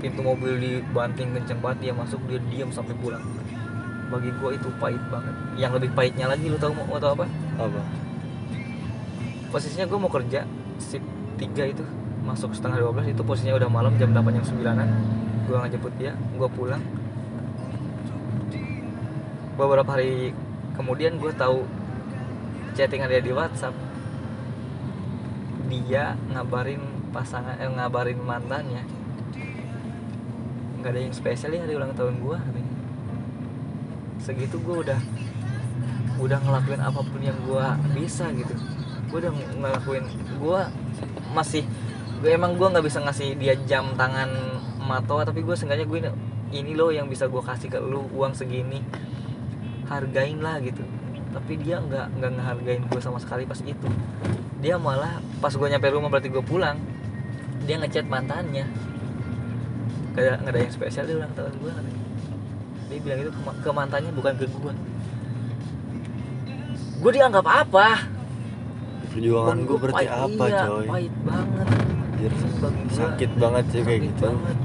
Pintu mobil dibanting kenceng banget dia masuk dia diam sampai pulang. Bagi gua itu pahit banget. Yang lebih pahitnya lagi lu tahu mau, mau tahu apa? Apa? Posisinya gue mau kerja shift 3 itu masuk setengah 12 itu posisinya udah malam jam 8 jam 9an gue ngejemput dia gue pulang. Beberapa hari kemudian gue tahu chattingan dia di WhatsApp. Dia ngabarin pasangan eh, ngabarin mantannya. Nggak ada yang spesial ya hari ulang tahun gue segitu gue udah udah ngelakuin apa pun yang gue bisa gitu. Gue udah ngelakuin gue masih gue emang gue nggak bisa ngasih dia jam tangan matoa tapi gue seenggaknya gue ini loh yang bisa gue kasih ke lu uang segini. Hargain lah gitu. Tapi dia nggak nggak ngehargain gue sama sekali pas itu. Dia malah pas gue nyampe rumah berarti gue pulang dia ngechat mantannya. Kayak nggak ada yang spesial di ulang tahun gue dia bilang itu ke, ke mantannya bukan ke gue gue dianggap apa? Perjuangan gue berarti pahit, apa iya, coy? pahit banget Anjir, sakit banget sih kayak gitu. Banget.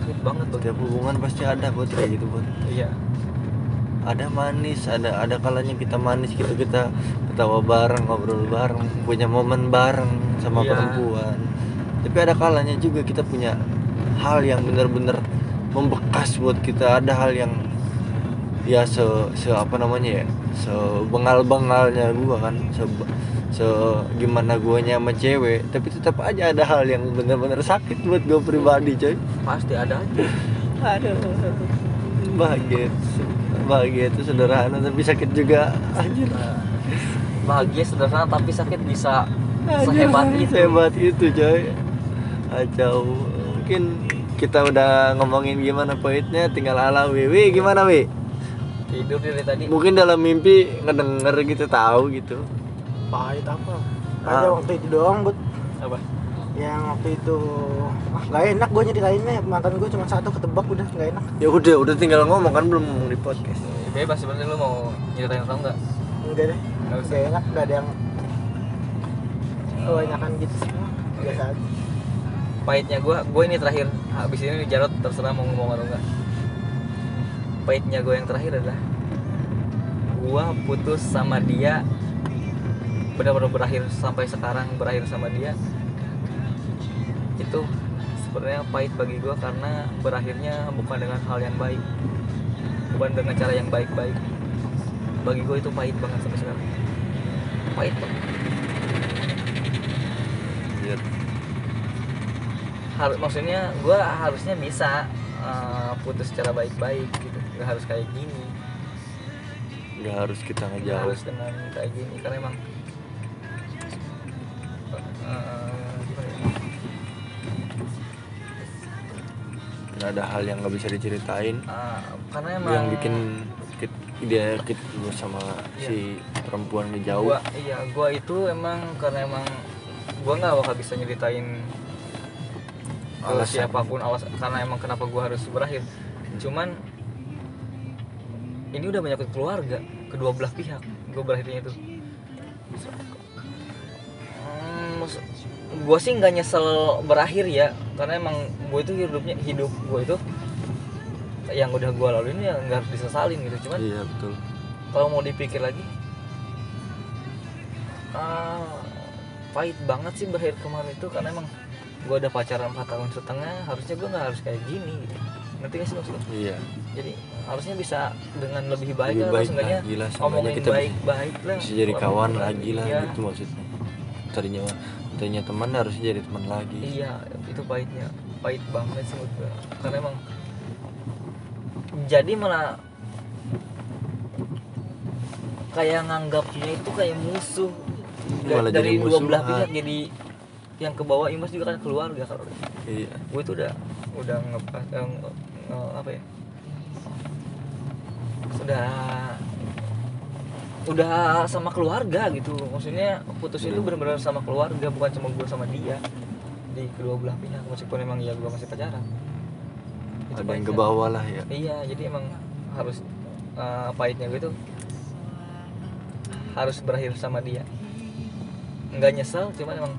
sakit banget tuh setiap hubungan pasti ada buat kayak gitu buat iya. Ada manis ada ada kalanya kita manis gitu kita ketawa bareng ngobrol bareng punya momen bareng sama Iya. perempuan. Tapi ada kalanya juga kita punya hal yang bener-bener membekas buat kita. Ada hal yang ya se, se apa namanya ya se bengal bengalnya gua kan se, se gimana guanya sama cewek tapi tetap aja ada hal yang bener-bener sakit buat gue pribadi coy pasti ada aja Aduh, bahagia itu, bahagia itu sederhana tapi sakit juga. Anjir. Bahagia sederhana tapi sakit bisa Anjir, sehebat itu Sehebat itu, coy. Acau. Mungkin kita udah ngomongin gimana pahitnya, tinggal ala Wiwi gimana Wi? tidur dari tadi Mungkin dalam mimpi ngedenger gitu tahu gitu. Pahit apa? Ah. ada waktu itu doang buat apa? Yang waktu itu ah nggak enak gue nyeritainnya. Mantan gue cuma satu ketebak udah nggak enak. Ya udah, udah tinggal ngomong kan belum ngomong di podcast. bebas sebenarnya lu mau nyeritain atau enggak? Enggak deh. Nggak usah. nggak enak nggak ada yang kebanyakan gitu semua biasa aja pahitnya gue gue ini terakhir. Habis ini Jarot terserah mau ngomong atau enggak. Pahitnya gue yang terakhir adalah gue putus sama dia benar-benar berakhir sampai sekarang berakhir sama dia itu sebenarnya pahit bagi gue karena berakhirnya bukan dengan hal yang baik bukan dengan cara yang baik-baik. Bagi gue itu pahit banget sampai sekarang. Pahit banget. Anjir. harus maksudnya gue harusnya bisa uh, putus secara baik-baik gitu. Nggak harus kayak gini. Nggak harus kita ngejauh. harus dengan kayak gini karena emang Nggak ada hal yang nggak bisa diceritain. Uh, karena emang yang bikin kit- dia kit sama si perempuan ngejauh gua iya gua itu emang karena emang gua nggak bakal bisa nyeritain Alasan. siapa pun alas karena emang kenapa gua harus berakhir. Cuman ini udah menyangkut keluarga kedua belah pihak gua berakhirnya itu. Hmm, gua sih nggak nyesel berakhir ya karena emang gue itu hidupnya hidup gue itu yang udah gua laluin ya nggak harus disesalin gitu. Cuman iya betul. kalau mau dipikir lagi ah, pahit banget sih berakhir kemarin itu. Karena emang gue udah pacaran 4 tahun setengah harusnya gue nggak harus kayak gini gitu. Ngerti gak sih maksudnya iya. Jadi harusnya bisa dengan lebih baik lebih lah baik seenggaknya lagi lah ngomongin kita bisa, baik-baik lah. bisa jadi kawan lagi lah gitu maksudnya. Tadinya tadinya teman harusnya jadi teman lagi. Iya itu pahitnya. Pahit banget sih menurut gue karena emang jadi malah kayak nganggapnya itu kayak musuh. Malah dari jadi dua belah musuhan. pihak jadi yang ke bawah imbas juga kan keluarga kalau iya. Gue itu udah udah nge, eh, nge- nge- apa ya? Sudah udah sama keluarga gitu. Maksudnya putus itu Hmm. benar-benar sama keluarga bukan cuma gue sama dia. Di kedua belah pihak meskipun emang ya gue masih pacaran. Itu ada yang ke bawah lah ya. Iya jadi emang harus eh, pahitnya gue tuh harus berakhir sama dia. Nggak nyesel cuman emang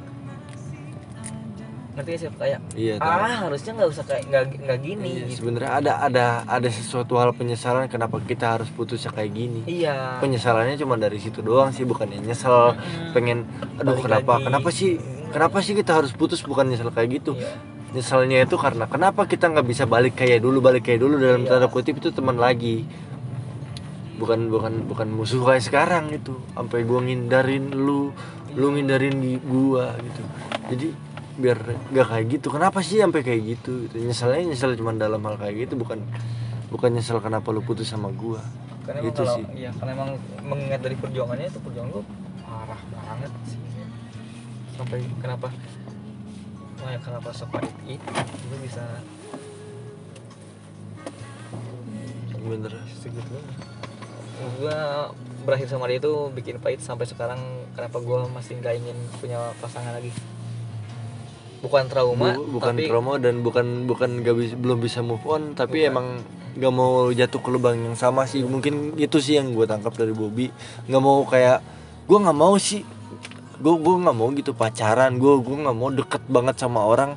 ngerti gak sih kayak iya tahu. ah harusnya nggak usah kayak nggak nggak gini Iya, gitu. sebenarnya ada ada ada sesuatu hal penyesalan kenapa kita harus putusnya kayak gini iya penyesalannya cuma dari situ doang sih bukan yang nyesel Mm. pengen aduh Balik kenapa lagi. kenapa sih kenapa sih kita harus putus bukan nyesel kayak gitu Iya. nyeselnya itu karena kenapa kita nggak bisa balik kayak dulu balik kayak dulu dalam Iya. tanda kutip itu teman lagi bukan bukan bukan musuh kayak sekarang gitu sampai gua ngindarin lu lu ngindarin gi- gua gitu jadi biar nggak kayak gitu. Kenapa sih sampai kayak gitu? Gitu. nyeselnya nyesel cuma dalam hal kayak gitu bukan bukan nyesel kenapa lu putus sama gua. Karena Gitu kalau sih. ya karena emang mengingat dari perjuangannya itu perjuangan gue parah banget sih. Sampai kenapa? Wah, ya kenapa sepahit itu? Gue bisa bener segitu gue berakhir sama dia itu bikin pahit sampai sekarang. Kenapa gue masih nggak ingin punya pasangan lagi bukan trauma Bu- bukan tapi trauma dan bukan bukan gak bisa belum bisa move on tapi Bukan. emang gak mau jatuh ke lubang yang sama sih. Mungkin itu sih yang gue tangkap dari Bobby. Nggak mau kayak gue nggak mau sih. Gue gue nggak mau gitu pacaran. Gue gue nggak mau deket banget sama orang.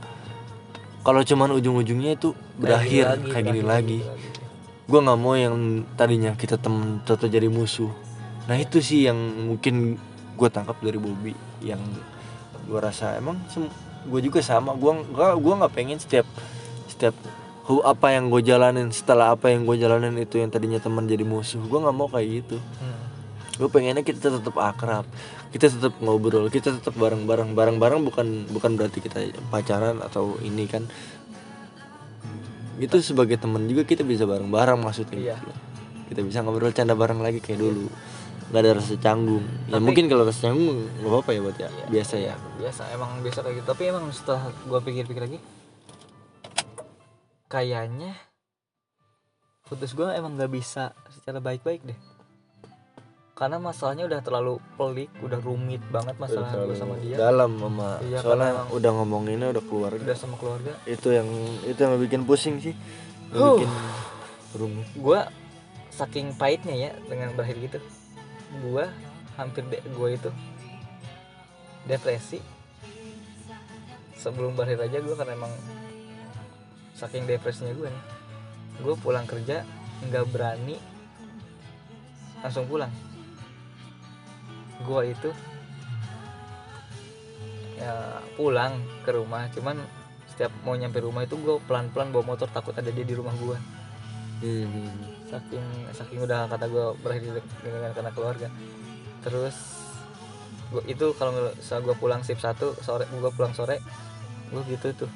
Kalau cuman ujung-ujungnya itu berakhir kayak gini lagi gue nggak mau yang tadinya kita temen toto jadi musuh. Nah itu sih yang mungkin gue tangkap dari Bobby. Yang gue rasa emang gue juga sama gue gua gue nggak pengen setiap setiap hu- apa yang gue jalanin setelah apa yang gue jalanin itu yang tadinya teman jadi musuh. Gue nggak mau kayak gitu. Hmm. gue pengennya kita tetap akrab kita tetap ngobrol kita tetap bareng-bareng. Bareng-bareng bukan bukan berarti kita pacaran atau ini kan. Itu sebagai teman juga kita bisa bareng-bareng maksudnya Iya. gitu kita bisa ngobrol canda bareng lagi kayak dulu nggak ada rasa canggung. Ya Tapi- mungkin kalau rasa canggung nggak apa-apa ya buat ya. Iya, biasa ya. Biasa emang biasa kayak gitu. Tapi emang setelah gue pikir-pikir lagi kayaknya putus gue emang nggak bisa secara baik-baik deh. Karena masalahnya udah terlalu pelik udah rumit banget masalah gue sama dia. dalam mama Iya, soalnya udah ngomonginnya udah keluar udah sama keluarga. Itu yang itu yang bikin pusing sih. Yang Huh. bikin rumit. Gue saking pahitnya ya dengan berakhir gitu gue hampir de gue itu depresi. Sebelum berakhir aja gue karena emang saking depresinya gue nih. Gue pulang kerja nggak berani langsung pulang. Gue itu ya pulang ke rumah. Cuman setiap mau nyampe rumah itu gue pelan-pelan bawa motor takut ada dia di rumah gue Hmm. Saking saking udah kata gue berakhir dengan karena keluarga. Terus gua, itu kalau misal gue pulang sip satu sore gue pulang sore gue gitu tuh.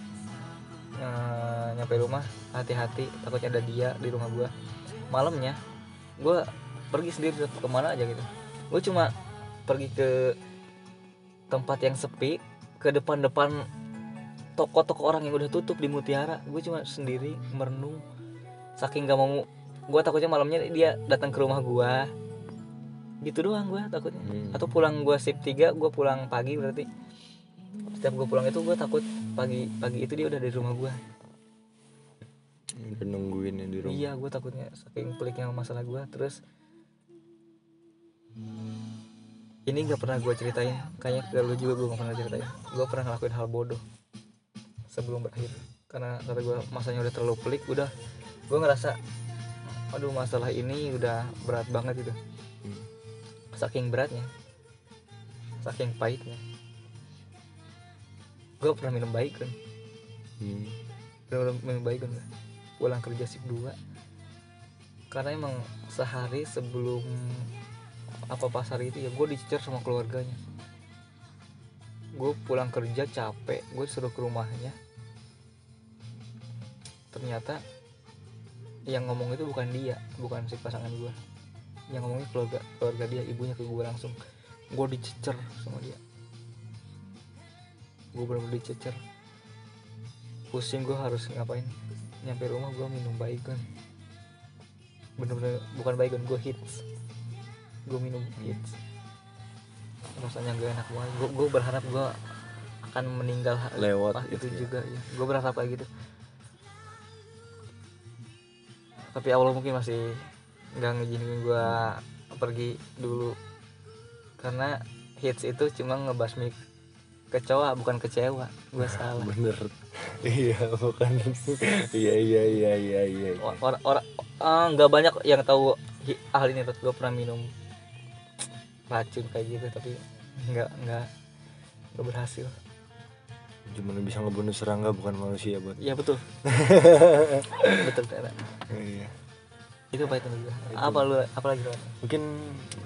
Eh, nyampe rumah hati-hati takutnya ada dia di rumah gue malamnya gue pergi sendiri ke mana aja gitu. Gue cuma pergi ke tempat yang sepi ke depan-depan toko-toko orang yang udah tutup di Mutiara. Gue cuma sendiri merenung. Saking gak mau gue takutnya malamnya dia datang ke rumah gue gitu doang gue takutnya. Hmm. atau pulang gue sip 3 gue pulang pagi berarti. Setiap gue pulang itu gue takut pagi pagi itu dia udah di rumah gue udah nungguin di rumah. Iya gue takutnya saking peliknya masalah gue terus ini nggak pernah gue ceritain. Kayaknya ke lu juga gue nggak pernah ceritain. Gue pernah ngelakuin hal bodoh sebelum berakhir. Karena kata gue masanya udah terlalu pelik udah. Gue ngerasa aduh masalah ini udah berat banget gitu Hmm. saking beratnya. Saking pahitnya. Gue pernah minum baik kan Hmm. udah minum baik kan pulang kerja sip 2 karena emang sehari sebelum apa pasar itu ya gue dicecer sama keluarganya. Gue pulang kerja capek gue disuruh ke rumahnya. Ternyata yang ngomong itu bukan dia bukan si pasangan gue yang ngomongnya keluarga keluarga dia ibunya ke gue langsung. Gue dicecer sama dia. Gue bener-bener dicecer. Pusing gue harus ngapain? Nyampe rumah gue minum baygon bener-bener bukan baygon gue hits. Gue minum hits. Rasanya gak enak banget. Gue berharap gue akan meninggal Lewat gitu itu ya. juga ya gue berharap kayak gitu tapi Allah mungkin masih nggak ngizinin gue pergi dulu. Karena hits itu cuma ngebasmi kecoa bukan kecewa. Gue salah. bener. Iya bukan. Iya iya iya iya iya. Orang orang ah, nggak banyak yang tahu hal ini gue pernah minum racun kayak gitu tapi nggak nggak nggak berhasil cuma bisa ngebunuh serangga bukan manusia buat iya betul. Betul ternyata iya. Itu apa itu? Apa lu apa lagi lu mungkin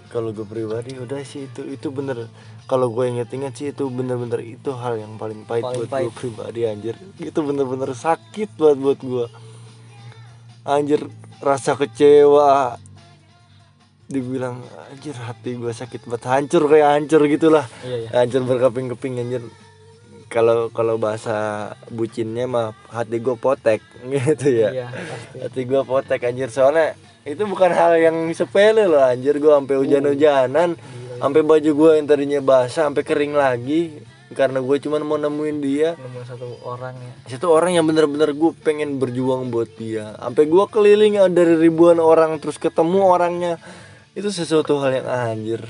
kalau gue pribadi udah sih itu itu bener. Kalau gue inget-inget sih itu bener-bener itu hal yang paling pahit Paling buat pahit. gue pribadi anjir. Itu bener-bener sakit banget buat gue anjir rasa kecewa. Dibilang anjir hati gue sakit banget. Hancur kayak hancur gitulah. Iya iya. Hancur berkeping-keping anjir kalau kalau bahasa bucinnya mah hati gue potek gitu ya. Iya pasti. Hati gue potek anjir. Soalnya itu bukan hal yang sepele loh anjir. Gue sampai hujan-hujanan sampai baju gue yang tadinya basah sampai kering lagi karena gue cuman mau nemuin dia. Nemu satu orang ya. Itu orang yang bener-bener gue pengen berjuang buat dia. Sampai gue keliling dari ribuan orang terus ketemu orangnya. Itu sesuatu hal yang anjir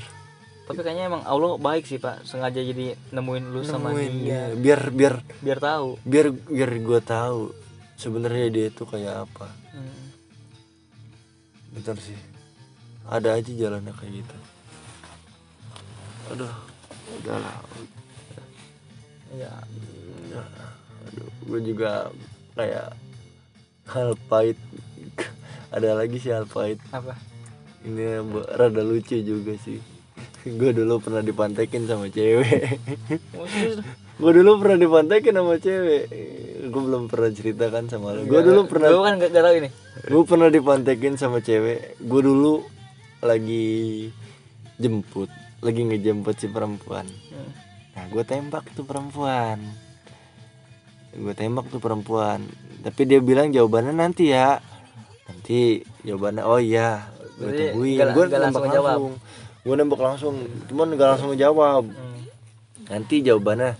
tapi kayaknya emang Allah baik sih pak. Sengaja jadi nemuin lu sama dia. dia. biar biar biar tahu. biar biar gue tahu sebenarnya dia itu kayak apa. Hmm. Bentar sih. Ada aja jalannya kayak gitu. Aduh Udahlah iya. Aduh Gue juga Kayak Hal pahit. Ada lagi sih hal pahit. Apa? Ini rada lucu juga sih Gue dulu pernah dipantekin sama cewek? Gue dulu pernah dipantekin sama cewek. Gue belum pernah ceritakan sama lo Gue dulu pernah gue kan gak, tahu ini. Gue pernah dipantekin sama cewek. Gue dulu lagi jemput lagi ngejemput si perempuan. Nah gue tembak tuh perempuan. Gue tembak tuh perempuan. Tapi dia bilang jawabannya nanti ya. Nanti jawabannya oh iya gue tungguin gue langsung ngejawab? Gue nembak langsung cuman gak langsung ngejawab. Hmm. nanti jawabannya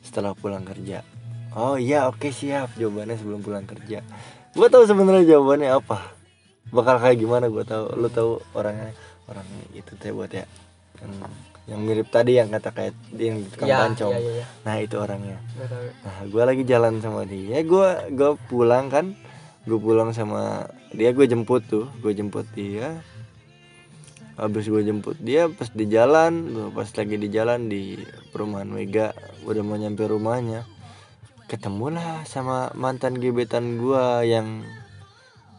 setelah pulang kerja. Oh iya oke siap. Jawabannya sebelum pulang kerja. Gue tahu sebenarnya jawabannya apa. Bakal kayak gimana gue tahu. Lu tahu orangnya orang itu teh buat ya yang, yang mirip tadi yang kata kayak yang tukang pancong. iya, iya, iya. nah itu orangnya. Nah gue lagi jalan sama dia. Gue gue pulang kan. Gue pulang sama dia gue jemput tuh. Gue jemput dia habis gue jemput dia pas di jalan pas lagi di jalan di perumahan Mega udah mau nyampe rumahnya ketemulah sama mantan gebetan gue yang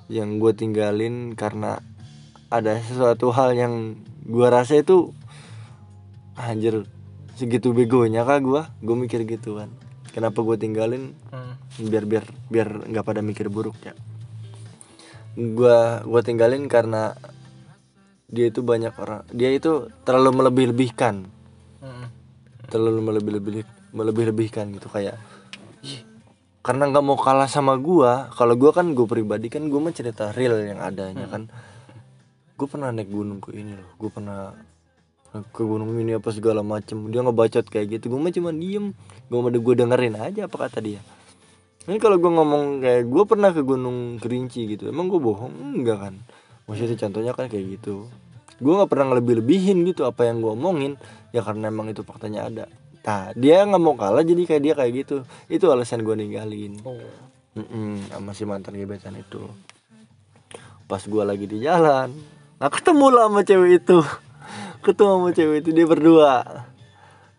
yang gue tinggalin karena ada sesuatu hal yang gue rasa itu anjir segitu begonya kah gue gue mikir gitu kan kenapa gue tinggalin? Hmm. biar biar biar nggak pada mikir buruk ya. Gua gua tinggalin karena dia itu banyak orang dia itu terlalu melebih-lebihkan. Hmm. terlalu melebih-lebih melebih-lebihkan gitu kayak "Ih, karena nggak mau kalah sama gua kalau gua kan gue pribadi kan gue mah cerita real yang adanya kan. Gue pernah naik gunung ke ini loh gue pernah ke gunung ini apa segala macem dia ngebacot kayak gitu gue mah cuma diem gue mah gue dengerin aja apa kata dia. Ini kalau gue ngomong kayak gue pernah ke gunung kerinci gitu emang gue bohong? Enggak kan maksudnya contohnya kan kayak gitu. Gue nggak pernah lebih-lebihin gitu apa yang gue omongin. Ya karena emang itu faktanya ada. Nah dia nggak mau kalah jadi kayak dia kayak gitu. Itu alasan gue ninggalin. Oh. Mm-mm, sama si mantan gebetan itu. Pas gua lagi di jalan nah ketemu lah sama cewek itu. Ketemu sama cewek itu dia berdua.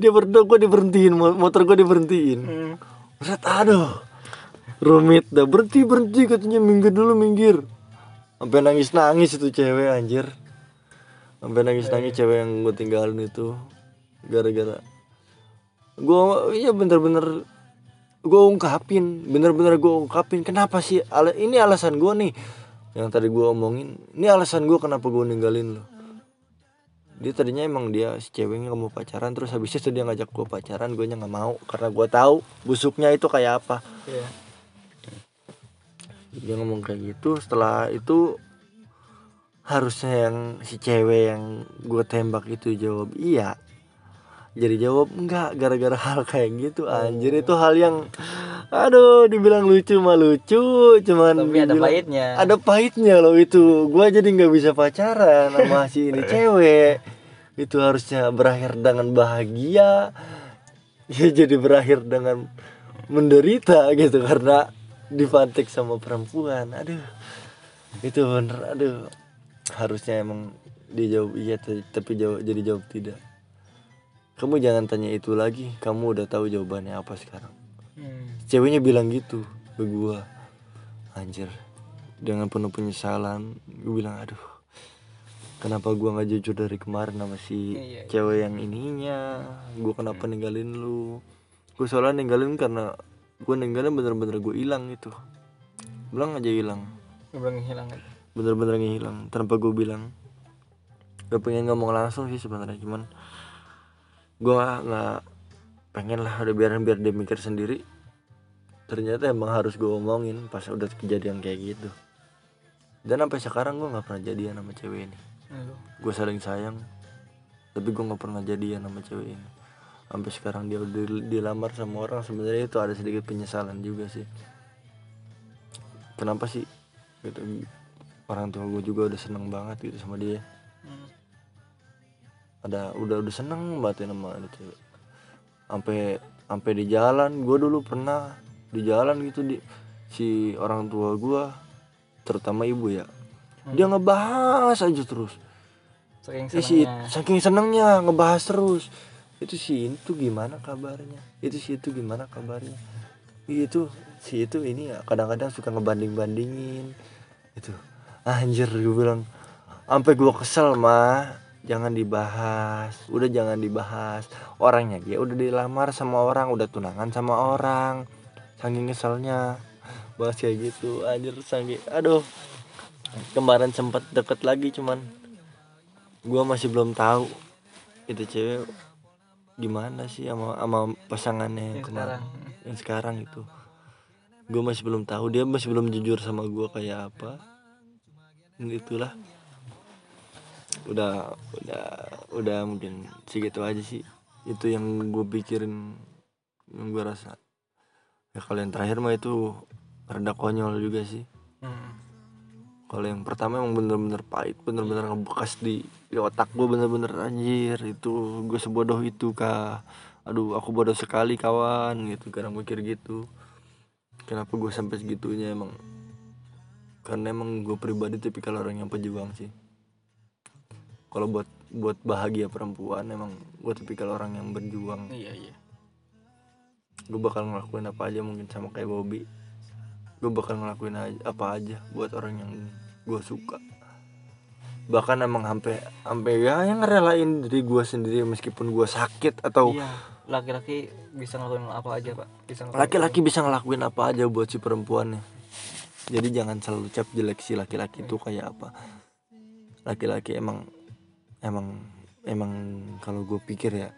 Dia berdua gue diberhentiin mo- motor gue diberhentiin. Hmm. Berat aduh. Rumit dah berhenti berhenti katanya minggir dulu minggir sampai nangis nangis itu cewek anjir. Sampai nangis nangis cewek yang gue tinggalin itu gara-gara gue iya bener-bener gue ungkapin bener-bener gue ungkapin kenapa sih? Ala- ini alasan gue nih. Yang tadi gue omongin ini alasan gue kenapa gue ninggalin lo. Dia tadinya emang dia si ceweknya nggak mau pacaran terus habis itu dia ngajak gue pacaran gue nggak mau karena gue tahu busuknya itu kayak apa. Iya. Dia ngomong kayak gitu setelah itu harusnya yang si cewek yang gue tembak itu jawab iya. Jadi jawab enggak gara-gara hal kayak gitu anjir. Itu hal yang aduh dibilang lucu mah lucu cuman Tapi ada dibilang- pahitnya. ada pahitnya loh itu. Gua jadi nggak bisa pacaran sama si ini cewek. Itu harusnya berakhir dengan bahagia. Ya jadi berakhir dengan menderita gitu karena dipantik sama perempuan. Aduh. Itu bener aduh. Harusnya emang dijawab iya t- tapi jawab jadi jawab tidak. Kamu jangan tanya itu lagi. Kamu udah tahu jawabannya apa sekarang. Hmm. ceweknya bilang gitu ke gua. Anjir. Dengan penuh penyesalan gue bilang aduh kenapa gua nggak jujur dari kemarin sama si Iya, iya. cewek yang ininya? Gua kenapa ninggalin lu? Gue soalnya ninggalin karena gue ninggalin bener-bener gue hilang gitu bilang aja hilang. Bilang hilang aja. Bener-bener ngilang tanpa gue bilang. Gue pengen ngomong langsung sih sebenarnya cuman gue nggak nggak pengen lah udah biarin biar dia mikir sendiri. Ternyata emang harus gue omongin pas udah kejadian kayak gitu. Dan sampai sekarang gue nggak pernah jadian sama cewek ini. Gue saling sayang tapi gue nggak pernah jadian sama cewek ini sampai sekarang dia udah di- dilamar sama orang sebenarnya itu ada sedikit penyesalan juga sih. Kenapa sih? Gitu. Orang tua gue juga udah seneng banget gitu sama dia. Hmm. ada udah udah seneng banget ya sama ada cewek. Sampai sampai di jalan gue dulu pernah di jalan gitu di si orang tua gue terutama ibu ya. Dia ngebahas aja terus. Saking si senangnya saking senengnya ngebahas terus itu si itu gimana kabarnya? Itu si itu gimana kabarnya? Itu si itu ini kadang-kadang suka ngebanding bandingin itu anjir gue bilang sampai gue kesel mah jangan dibahas. Udah jangan dibahas. Orangnya dia udah dilamar sama orang udah tunangan sama orang. Saking keselnya bahas kayak gitu anjir saking aduh. Kemarin sempet deket lagi cuman gua masih belum tahu itu cewek gimana sih sama sama pasangannya yang kemarin? sekarang. yang sekarang itu. Gue masih belum tahu dia masih belum jujur sama gua kayak apa. Dan itulah. Udah udah udah mungkin segitu aja sih. Itu yang gue pikirin yang gue rasa. Ya kalau yang terakhir mah itu rada konyol juga sih. Hmm. Kalau yang pertama emang bener-bener pahit bener-bener ngebekas di di otak gue bener-bener anjir itu gue sebodoh itu kah aduh aku bodoh sekali kawan gitu. Kadang mikir gitu. Kenapa gue sampai segitunya emang? Karena emang gue pribadi tipikal orang yang pejuang sih. Kalau buat buat bahagia perempuan emang gue tipikal orang yang berjuang. Iya iya. Gue bakal ngelakuin apa aja mungkin sama kayak Bobby gue bakal ngelakuin aja, apa aja buat orang yang gue suka. Bahkan emang sampai sampai ya yang ngerelain diri gue sendiri meskipun gue sakit atau iya laki-laki bisa ngelakuin apa aja pak? Bisa laki-laki bisa ngelakuin apa aja buat si perempuannya jadi jangan selalu cap jelek si laki-laki itu kayak apa. Laki-laki emang emang emang kalau gue pikir ya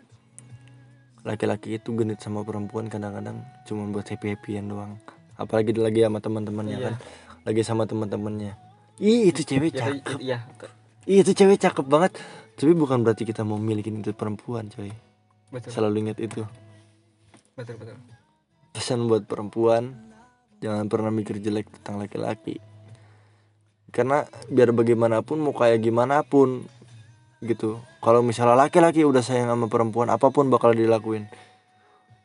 laki-laki itu genit sama perempuan kadang-kadang cuma buat happy happyan doang apalagi lagi sama teman-temannya Iya. kan. Lagi sama teman-temannya. Ih itu cewek Ya, cakep. iya. Ih itu cewek cakep banget. Tapi bukan berarti kita mau milikin itu perempuan coy. Betul. Selalu ingat itu. Betul betul. Pesan buat perempuan jangan pernah mikir jelek tentang laki-laki. Karena biar bagaimanapun mau kayak gimana pun gitu. Kalau misalnya laki-laki udah sayang sama perempuan apa pun bakal dilakuin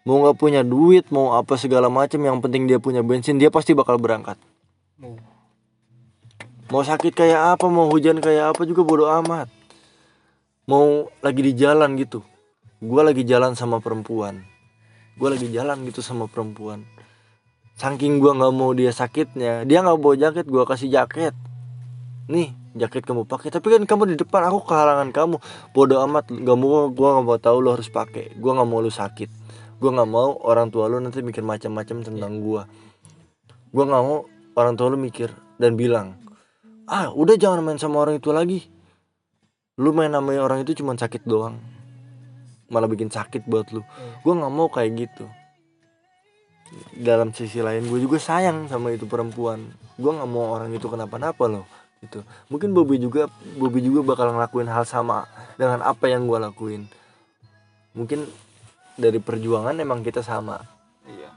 mau nggak punya duit mau apa segala macam yang penting dia punya bensin dia pasti bakal berangkat. Mau. Sakit kayak apa mau hujan kayak apa juga bodo amat. Mau lagi di jalan gitu. Gue lagi jalan sama perempuan. Gue lagi jalan gitu sama perempuan. Saking gue nggak mau dia sakitnya dia nggak bawa jaket gue kasih jaket. Nih jaket kamu pakai. Tapi kan kamu di depan aku kehalangan kamu. Bodo amat nggak mau gue nggak mau tahu lo harus pakai. Gue nggak mau lu sakit gue nggak mau orang tua lu nanti mikir macam-macam tentang gue gue nggak mau orang tua lu mikir dan bilang ah udah jangan main sama orang itu lagi. Lu main namanya orang itu cuma sakit doang. Malah bikin sakit buat lu. Gue nggak mau kayak gitu. Dalam sisi lain gue juga sayang sama itu perempuan. Gue nggak mau orang itu kenapa-napa loh gitu. Mungkin Bobby juga Bobby juga bakal ngelakuin hal sama dengan apa yang gue lakuin. Mungkin dari perjuangan emang kita sama. Iya.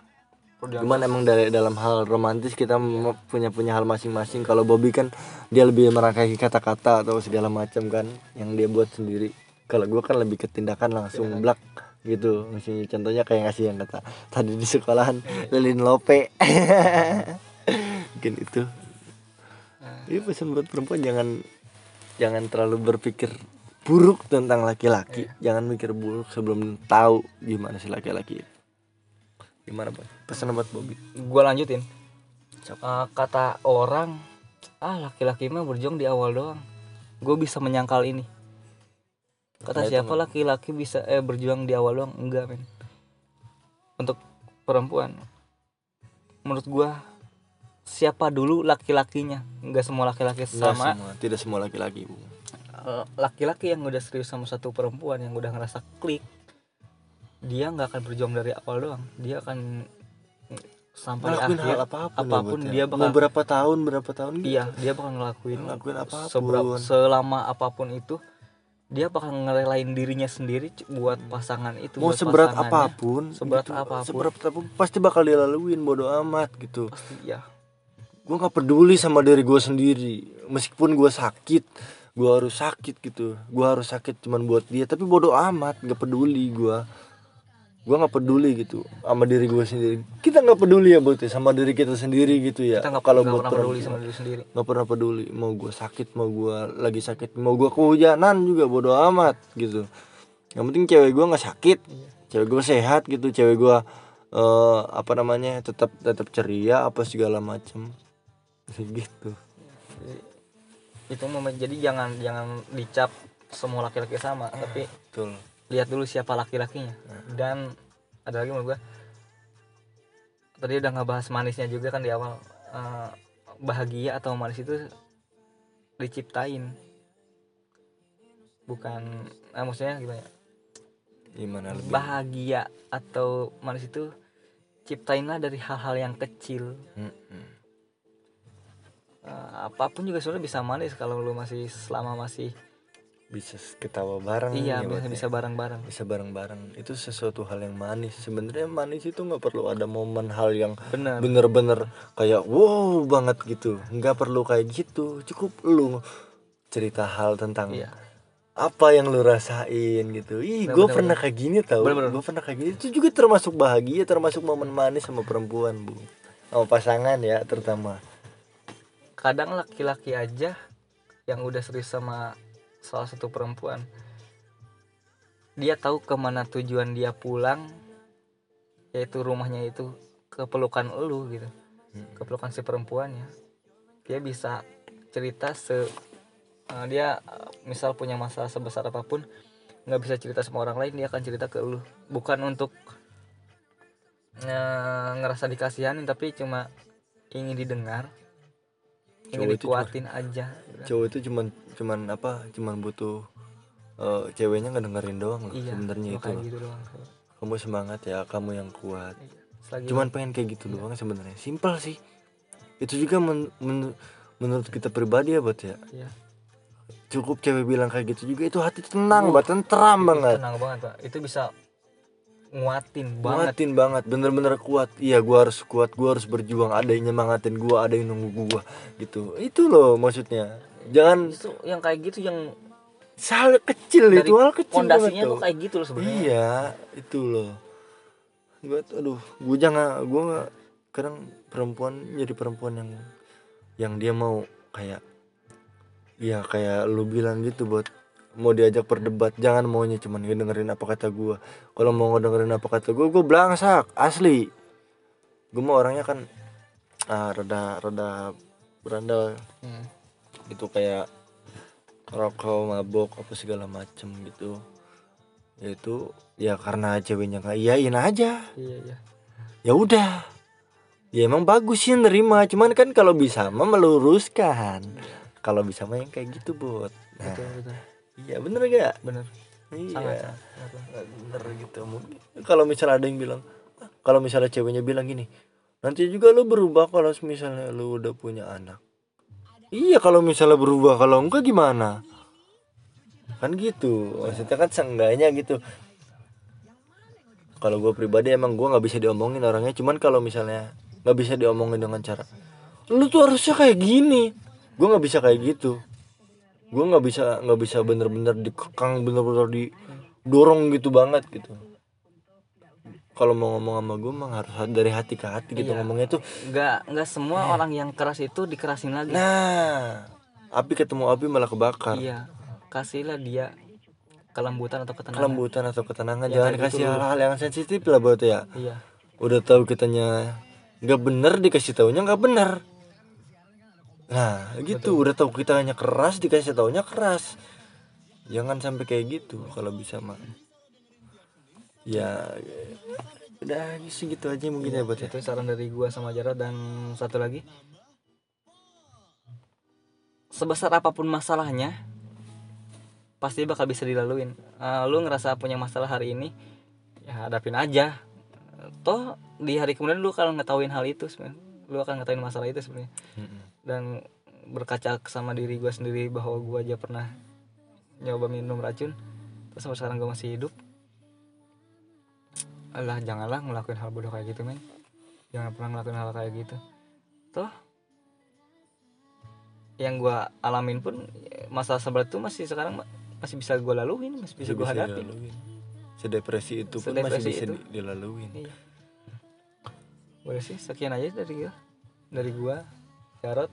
Cuman emang dari dalam hal romantis kita m- punya punya hal masing-masing. Kalau Bobby kan dia lebih merangkai kata-kata atau segala macam kan yang dia buat sendiri. Kalau gue kan lebih ke tindakan langsung blak gitu. Misalnya contohnya kayak ngasih yang kata tadi di sekolahan lilin lope. Mungkin itu. Ini pesan buat perempuan jangan jangan terlalu berpikir buruk tentang laki-laki. Jangan mikir buruk sebelum tahu gimana si laki-laki itu. Gimana buat pesan buat Bobby. Gue lanjutin. Eh, kata orang ah laki-laki mah berjuang di awal doang. Gue bisa menyangkal ini. Kata Nah, siapa laki-laki bisa eh berjuang di awal doang? Enggak men. Untuk perempuan. Menurut gua siapa dulu laki-lakinya? Enggak semua laki-laki sama. semua, tidak semua laki-laki bu laki-laki yang udah serius sama satu perempuan yang udah ngerasa klik dia nggak akan berjuang dari awal doang dia akan sampai ngelakuin akhir hal apa pun, apa pun ya. dia mau bakal berapa tahun berapa tahun gitu. iya dia bakal ngelakuin Ngelakuin apa pun. seberapa selama apa pun itu dia bakal ngerelain dirinya sendiri buat pasangan itu mau buat seberat apa pun seberat gitu. apa pun. seberat apa pun pasti bakal dilaluin bodo amat gitu pasti ya gue nggak peduli sama diri gue sendiri meskipun gue sakit gue harus sakit gitu. Gue harus sakit cuman buat dia. Tapi bodo amat nggak peduli gue gue nggak peduli gitu sama diri gue sendiri. Kita nggak peduli ya buat ya, sama diri kita sendiri gitu ya. Kita nggak kalau buat pernah peduli sama diri sendiri. nggak pernah peduli. Mau gue sakit mau gue lagi sakit mau gue kehujanan juga bodo amat gitu. Yang penting cewek gue nggak sakit. Cewek gue sehat gitu. Cewek gue eh apa namanya tetap tetap ceria apa segala macem. Gitu itu momen jadi jangan jangan dicap semua laki-laki sama tapi betul. lihat dulu siapa laki-lakinya. Dan ada lagi menurut gua tadi udah ngebahas manisnya juga kan di awal Eh, bahagia atau manis itu diciptain. Bukan eh, maksudnya gimana? Ya? gimana lebih? Bahagia atau manis itu ciptainlah dari hal-hal yang kecil. Mm-mm. Eh, apa pun juga sebenarnya bisa manis kalau lu masih selama masih bisa ketawa bareng iya ya, bisa ya. bisa bareng-bareng. Bisa bareng-bareng. Itu sesuatu hal yang manis. Sebenarnya manis itu nggak perlu ada momen hal yang bener bener-bener kayak wow banget gitu. Nggak perlu kayak gitu. Cukup lu cerita hal tentang Iya. apa yang lu rasain gitu. Ih Bener, gue bener, pernah kayak gini tau. Bener, bener. gue pernah kayak gini. Itu juga termasuk bahagia termasuk momen manis sama perempuan bu. Sama pasangan ya terutama kadang laki-laki aja yang udah serius sama salah satu perempuan dia tahu ke mana tujuan dia pulang yaitu rumahnya itu ke pelukan elu gitu ke pelukan si perempuannya. Dia bisa cerita se eh, dia eh, misal punya masalah sebesar apa pun nggak bisa cerita sama orang lain dia akan cerita ke lu bukan untuk eh, ngerasa dikasihanin tapi cuma ingin didengar Cowok itu dikuatin aja cowok itu cuman cuman apa cuman butuh eh, ceweknya ngedengerin doang loh iya sebenarnya itu loh. gitu doang kamu semangat ya kamu yang kuat. Iya. Selagi cuman pengen kayak gitu doang sebenarnya. Simpel sih. Itu juga men- men- menurut kita pribadi ya buat ya. Iya. cukup cewek bilang kayak gitu juga itu hati tenang Uh, tentram Itu banget. tenang banget pak. Itu bisa nguatin banget. Nguatin banget bener-bener kuat. Iya gua harus kuat gua harus berjuang. Ada yang nyemangatin gua ada yang nunggu gua gitu. Itu loh maksudnya. Jangan itu yang kayak gitu yang hal kecil dari itu hal kecil fondasinya tuh. kayak gitu loh sebenarnya. Iya itu loh. Gua tuh, aduh gua jangan gua nggak kadang perempuan jadi perempuan yang yang dia mau kayak ya kayak lu bilang gitu buat mau diajak berdebat jangan maunya cuman dengerin apa kata gua. Kalau mau ngedengerin apa kata gua gua belangsak asli. Gua mau orangnya kan ah, rada rada berandal. Hmm. itu kayak rokok mabok apa segala macem gitu. Ya itu ya karena ceweknya nggak iyain aja. Iya iya. Ya udah. Ya emang bagus sih nerima cuman kan kalau bisa mah meluruskan. Kalau bisa mah yang kayak gitu bot. Nah. Betul betul iya bener gak bener. Iya. Sangat sangat bener gitu mungkin kalau misalnya ada yang bilang kalau misalnya ceweknya bilang gini nanti juga lu berubah kalau misalnya lu udah punya anak. Iya kalau misalnya berubah kalau enggak gimana? Kan gitu. Maksudnya kan seenggaknya gitu. Kalau gue pribadi emang gue nggak bisa diomongin orangnya. Cuman kalau misalnya nggak bisa diomongin dengan cara lu tuh harusnya kayak gini. Gue nggak bisa kayak gitu gue nggak bisa nggak bisa bener-bener dikekang bener-bener didorong gitu banget gitu. Kalau mau ngomong sama gue emang harus dari hati ke hati gitu Iya. ngomongnya tuh. Nggak nggak semua orang yang keras itu dikerasin lagi. Nah api ketemu api malah kebakar. Iya kasihlah dia kelembutan atau ketenangan. Kelembutan atau ketenangan Ya, jangan kasih gitu dulu. hal-hal yang sensitif lah buat ya. Iya. Udah tahu kitanya nggak bener dikasih taunya nggak bener nah gitu. udah tahu kita hanya keras dikasih taunya keras. Jangan sampai kayak gitu kalau bisa mah. Ya udah segitu aja mungkin ya buat ya itu saran dari gua sama Jarod dan satu lagi. Sebesar apa pun masalahnya pasti bakal bisa dilaluin. Eh, lu ngerasa punya masalah hari ini ya hadapin aja. Toh di hari kemudian lu kalau ngetahuin hal itu sebenarnya lu akan ngetahuin masalah itu sebenarnya. Mm-mm. dan berkaca sama diri gua sendiri bahwa gua aja pernah nyoba minum racun terus sampai sekarang gua masih hidup. Alah janganlah ngelakuin hal bodoh kayak gitu men. Jangan pernah ngelakuin hal kayak gitu. Toh yang gua alamin pun masalah seberat itu masih sekarang ma- masih bisa gua laluin masih bisa hadapin dilaluin. sedepresi itu pun Sedepresi masih bisa itu. di- dilaluin. Iya boleh sih sekian aja dari gua dari gua Jarot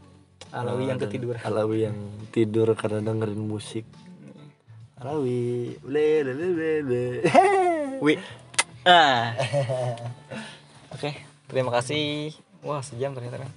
Alawi Ah, yang dan ketidur Alawi yang tidur karena dengerin musik Alawi le le le le le Wi. Ah. Oke, terima kasih. Wah, sejam ternyata kan.